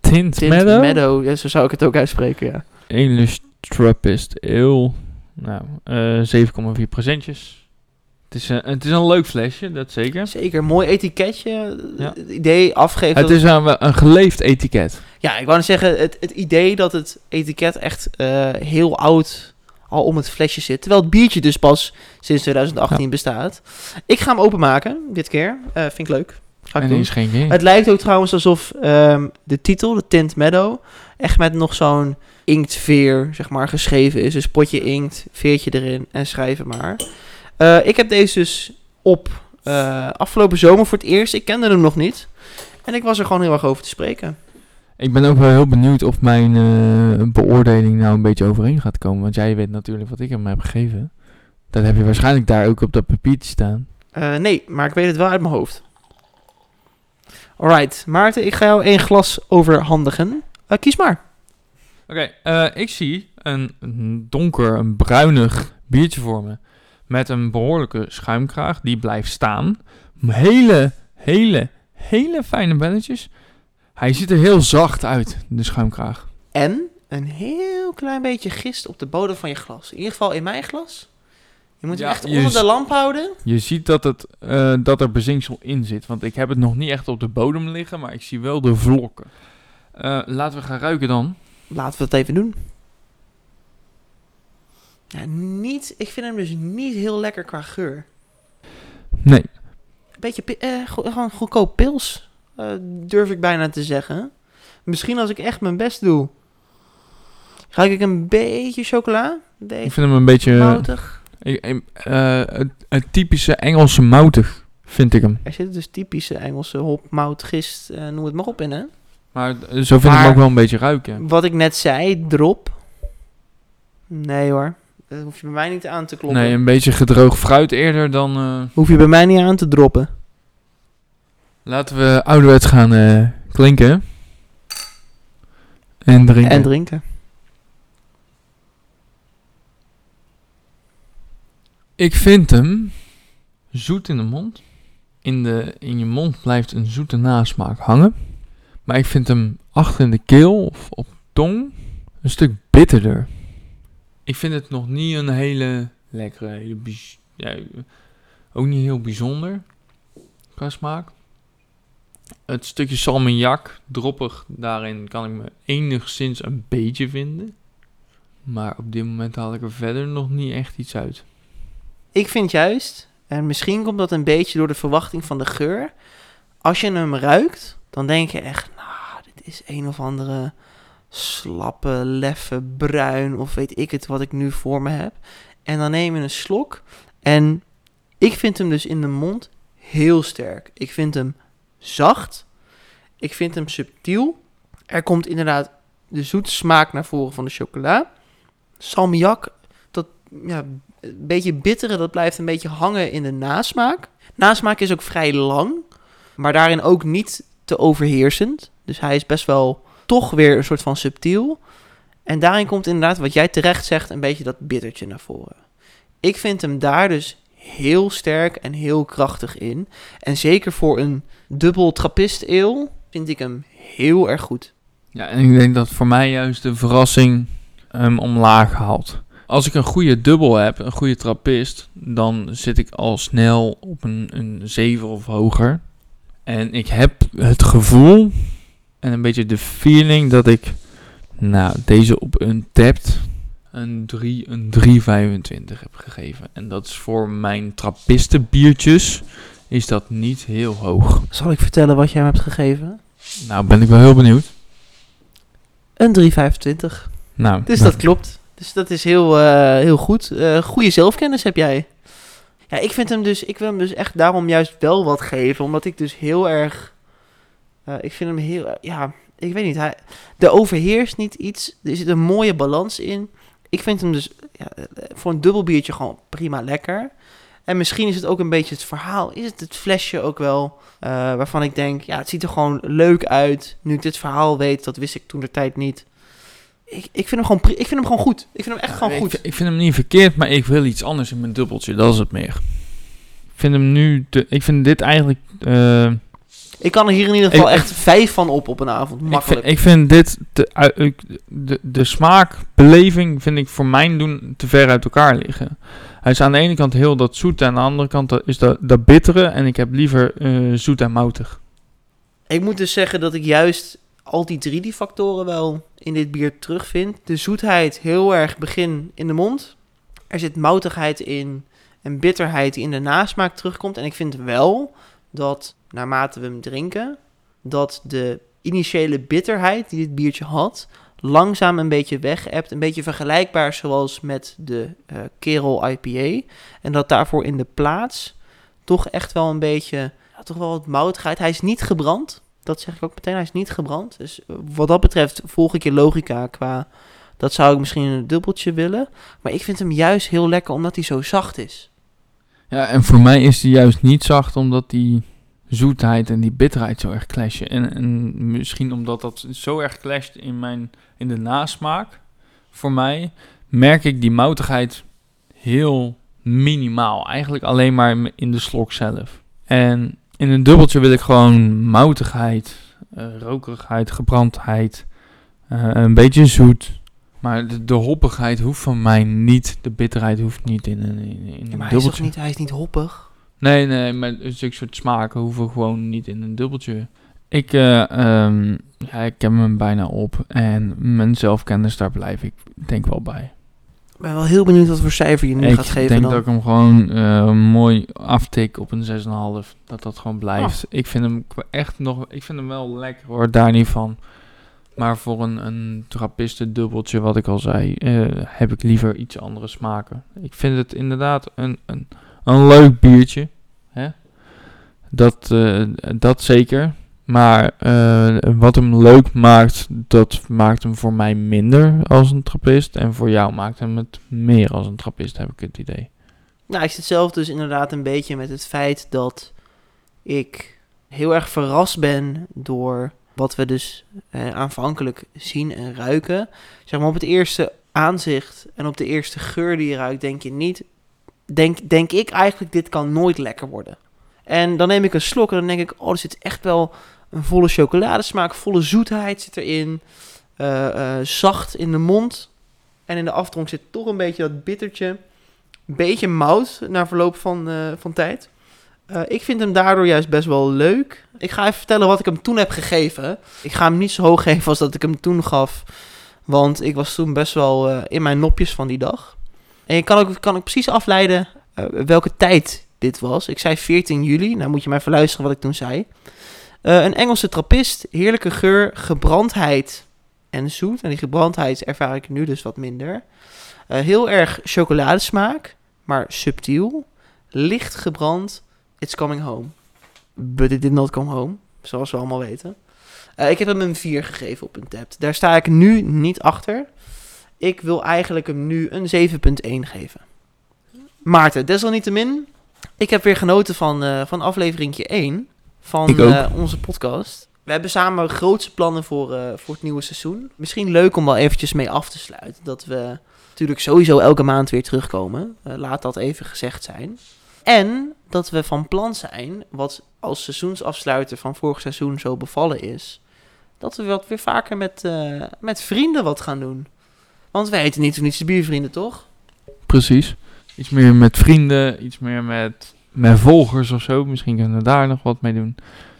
Tint, Tint Meadow? Meadow, ja, zo zou ik het ook uitspreken, ja. English Trappist Ale. Nou, eh 7,4 procentjes. Het is, een, het is een leuk flesje, dat zeker. Zeker, mooi etiketje. Ja. Het idee afgeven. Het is een, een geleefd etiket. Ja, ik wou net zeggen, het, het idee dat het etiket echt eh, heel oud al om het flesje zit. Terwijl het biertje dus pas sinds 2018 bestaat. Ik ga hem openmaken, dit keer. Eh, vind ik leuk. Ga ik En doen. geen. Het lijkt ook trouwens alsof ehm, de titel, de Tint Meadow, echt met nog zo'n inktveer, zeg maar, geschreven is. Dus potje inkt, veertje erin en schrijven maar. Eh, ik heb deze dus op eh, afgelopen zomer voor het eerst. Ik kende hem nog niet. En ik was er gewoon heel erg over te spreken. Ik ben ook wel heel benieuwd of mijn eh, beoordeling nou een beetje overeen gaat komen. Want jij weet natuurlijk wat ik hem heb gegeven. Dat heb je waarschijnlijk daar ook op dat papiertje staan. Eh, nee, maar ik weet het wel uit mijn hoofd. Alright, Maarten, ik ga jou één glas overhandigen. Eh, kies maar. Oké, eh, ik zie een een donker, een bruinig biertje voor me. Met een behoorlijke schuimkraag. Die blijft staan. Hele, hele, hele fijne belletjes. Hij ziet er heel zacht uit, de schuimkraag. En een heel klein beetje gist op de bodem van je glas. In ieder geval in mijn glas. Je moet hem Ja, echt je onder z- de lamp houden. Je ziet dat, het, eh, dat er bezinksel in zit. Want ik heb het nog niet echt op de bodem liggen, maar ik zie wel de vlokken. Eh, laten we gaan ruiken dan. Laten we dat even doen. Ja, niet, ik vind hem dus niet heel lekker qua geur. Nee, beetje pi- eh, go- gewoon goedkoop pils, eh, durf ik bijna te zeggen. Misschien als ik echt mijn best doe, ruik ik een beetje chocola. Een ik vind hem een beetje... moutig. ik- ik- eh, het, het typische Engelse moutig, vind ik hem. Er zitten dus typische Engelse hop, mout, gist, eh, noem het maar op in, hè. Maar eh, zo vind ik hem ook wel een beetje ruiken. Wat ik net zei, drop. Nee hoor, dat hoef je bij mij niet aan te kloppen. Nee, een beetje gedroogd fruit eerder dan... eh, Hoef je bij mij niet aan te droppen. Laten we ouderwets gaan eh, klinken. En drinken. En drinken. Ik vind hem zoet in de mond. In, de, in je mond blijft een zoete nasmaak hangen. Maar ik vind hem achter in de keel of op tong een stuk bitterder. Ik vind het nog niet een hele lekkere, hele bijz- ja, ook niet heel bijzonder qua smaak. Het stukje salmiak, droppig, daarin kan ik me enigszins een beetje vinden. Maar op dit moment haal ik er verder nog niet echt iets uit. Ik vind juist, en misschien komt dat een beetje door de verwachting van de geur. Als je hem ruikt, dan denk je echt, nou, dit is een of andere slappe, leffe, bruin of weet ik het wat ik nu voor me heb. En dan neem je een slok en ik vind hem dus in de mond heel sterk. Ik vind hem zacht. Ik vind hem subtiel. Er komt inderdaad de zoete smaak naar voren van de chocola. Salmiak, dat ja, een beetje bittere, dat blijft een beetje hangen in de nasmaak. Nasmaak is ook vrij lang, maar daarin ook niet te overheersend. Dus hij is best wel toch weer een soort van subtiel. En daarin komt inderdaad, wat jij terecht zegt, een beetje dat bittertje naar voren. Ik vind hem daar dus heel sterk en heel krachtig in. En zeker voor een dubbel trappist ale vind ik hem heel erg goed. Ja, en ik denk dat voor mij juist de verrassing hem omlaag haalt. Als ik een goede dubbel heb, een goede trappist, dan zit ik al snel op een, een 7 of hoger. En ik heb het gevoel en een beetje de feeling dat ik nou, deze op een tapt een 3, een 3,25 heb gegeven. En dat is voor mijn trappisten biertjes is dat niet heel hoog. Zal ik vertellen wat jij hem hebt gegeven? Nou, ben ik wel heel benieuwd. Een 3,25. Nou, Dus nou, dat klopt. Dus dat is heel, eh, heel goed. Eh goede zelfkennis heb jij. Ja, ik vind hem dus, ik wil hem dus echt daarom juist wel wat geven. Omdat ik dus heel erg, eh, ik vind hem heel, ja, ik weet niet. Hij, de overheerst niet iets. Er zit een mooie balans in. Ik vind hem dus ja, eh, voor een dubbel biertje gewoon prima lekker. En misschien is het ook een beetje het verhaal. Is het het flesje ook wel? eh, waarvan ik denk, ja, het ziet er gewoon leuk uit. Nu ik dit verhaal weet, dat wist ik toen de tijd niet. Ik, ik, vind hem gewoon, ik vind hem gewoon goed. Ik vind hem echt Ja, gewoon ik, goed. ik vind hem niet verkeerd, maar ik wil iets anders in mijn dubbeltje. Dat is het meer. Ik vind hem nu... Te, ik vind dit eigenlijk... eh, Ik kan er hier in ieder geval Ik- echt vijf van op op een avond. ik, Makkelijk. vind, ik vind dit... Te, ik- de, de smaak, beleving vind ik voor mijn doen te ver uit elkaar liggen. Hij is aan de ene kant heel dat zoete. Aan de andere kant is dat, dat bittere. En ik heb liever eh, zoet en moutig. Ik moet dus zeggen dat ik juist al die drie die factoren wel in dit bier terugvind. De zoetheid heel erg begin in de mond. Er zit moutigheid in en bitterheid die in de nasmaak terugkomt. En ik vind wel dat naarmate we hem drinken, dat de initiële bitterheid die dit biertje had, langzaam een beetje weg Een beetje vergelijkbaar zoals met de eh Kerel IPA. En dat daarvoor in de plaats toch echt wel een beetje, ja, toch wel wat moutigheid. Hij is niet gebrand. Dat zeg ik ook meteen. Hij is niet gebrand. Dus eh, wat dat betreft volg ik je logica qua... Dat zou ik misschien een dubbeltje willen. Maar ik vind hem juist heel lekker omdat hij zo zacht is. Ja, en voor mij is die juist niet zacht, omdat die zoetheid en die bitterheid zo erg clashen. En, en misschien omdat dat zo erg clasht in, mijn, in de nasmaak, voor mij, merk ik die moutigheid heel minimaal. Eigenlijk alleen maar in de slok zelf. En in een dubbeltje wil ik gewoon moutigheid, eh, rokerigheid, gebrandheid, eh, een beetje zoet. Maar de, de hoppigheid hoeft van mij niet, de bitterheid hoeft niet in een, in, een maar hij is, toch dubbeltje. niet, hij is niet hoppig. Nee, nee, maar zulke soort smaken hoeven gewoon niet in een dubbeltje. Ik, eh, ehm, ja, ik heb hem bijna op en mijn zelfkennis, daar blijf ik denk wel bij. Ik ben wel heel benieuwd wat voor cijfer je nu ik gaat geven denk dan. dat ik hem gewoon eh, mooi aftik op een 6,5. Dat dat gewoon blijft. Ah. Ik vind hem echt nog, ik vind hem wel lekker hoor, daar niet van. Maar voor een, een trappisten dubbeltje, wat ik al zei, eh, heb ik liever iets andere smaken. Ik vind het inderdaad een, een, een leuk biertje. Hè? Dat, eh, dat zeker. Maar eh, wat hem leuk maakt, dat maakt hem voor mij minder als een trappist. En voor jou maakt hem het meer als een trappist, heb ik het idee. Nou, ik zit zelf dus inderdaad een beetje met het feit dat ik heel erg verrast ben door wat we dus eh, aanvankelijk zien en ruiken. Zeg maar op het eerste aanzicht en op de eerste geur die je ruikt, denk je niet, denk, denk ik eigenlijk, dit kan nooit lekker worden. En dan neem ik een slok en dan denk ik, oh, er zit echt wel een volle chocoladesmaak, volle zoetheid zit erin, eh, eh, zacht in de mond. En in de afdronk zit toch een beetje dat bittertje beetje mout na verloop van, eh, van tijd. Ik vind hem daardoor juist best wel leuk. Ik ga even vertellen wat ik hem toen heb gegeven. Ik ga hem niet zo hoog geven als dat ik hem toen gaf. Want ik was toen best wel in mijn nopjes van die dag. En je kan ook, kan precies afleiden eh, welke tijd dit was. Ik zei 14 juli. Nou moet je maar even luisteren wat ik toen zei. Eh, een Engelse trappist. Heerlijke geur, gebrandheid en zoet. En die gebrandheid ervaar ik nu dus wat minder. Eh, heel erg chocoladesmaak, maar subtiel. Licht gebrand. It's coming home. But it did not come home, zoals we allemaal weten. Ik heb hem een 4 gegeven op een tap. Daar sta ik nu niet achter. Ik wil eigenlijk hem nu een 7.1 geven. Maarten, desalniettemin, ik heb weer genoten van, eh van afleveringje 1 van eh, onze podcast. We hebben samen grootse plannen voor, eh, voor het nieuwe seizoen. Misschien leuk om wel eventjes mee af te sluiten. Dat we natuurlijk sowieso elke maand weer terugkomen. Laat dat even gezegd zijn. En dat we van plan zijn, wat als seizoensafsluiter van vorig seizoen zo bevallen is, dat we wat weer vaker met, met vrienden wat gaan doen. Want wij heten niet voor niets de biervrienden, toch? Precies. Iets meer met vrienden, iets meer met, met volgers of zo. Misschien kunnen we daar nog wat mee doen.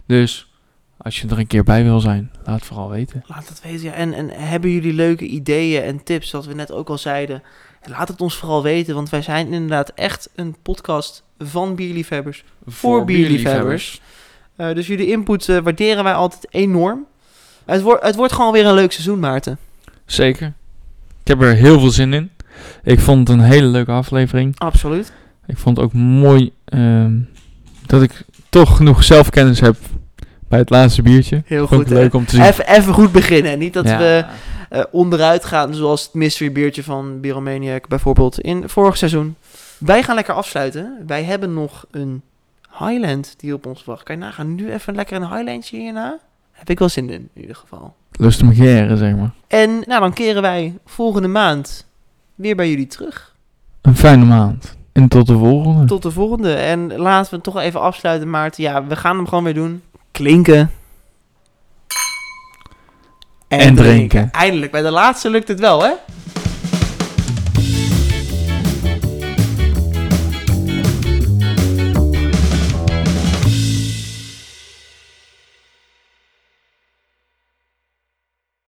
Dus als je er een keer bij wil zijn, laat het vooral weten. Laat het weten. Ja. En, en hebben jullie leuke ideeën en tips, wat we net ook al zeiden? Laat het ons vooral weten, want wij zijn inderdaad echt een podcast van bierliefhebbers. Voor bierliefhebbers. Eh, dus jullie input eh, waarderen wij altijd enorm. Het, wordt het wordt gewoon weer een leuk seizoen, Maarten. Zeker. Ik heb er heel veel zin in. Ik vond het een hele leuke aflevering. Absoluut. Ik vond het ook mooi ehm, dat ik toch genoeg zelfkennis heb bij het laatste biertje. Heel Vond goed. leuk om te zien. Even, even goed beginnen. Niet dat Ja. we eh, onderuit gaan, zoals het mystery biertje van Biromaniac bijvoorbeeld in vorig seizoen. Wij gaan lekker afsluiten. Wij hebben nog een Highland die op ons wacht. Kan je nagaan, nu even lekker een Highlandje hierna? Heb ik wel zin in, in ieder geval. Lust om geren, zeg maar. En nou, dan keren wij volgende maand weer bij jullie terug. Een fijne maand. En tot de volgende. Tot de volgende. En laten we het toch even afsluiten, Maarten. Ja, we gaan hem gewoon weer doen. Klinken. En drinken. Eindelijk, bij de laatste lukt het wel, hè?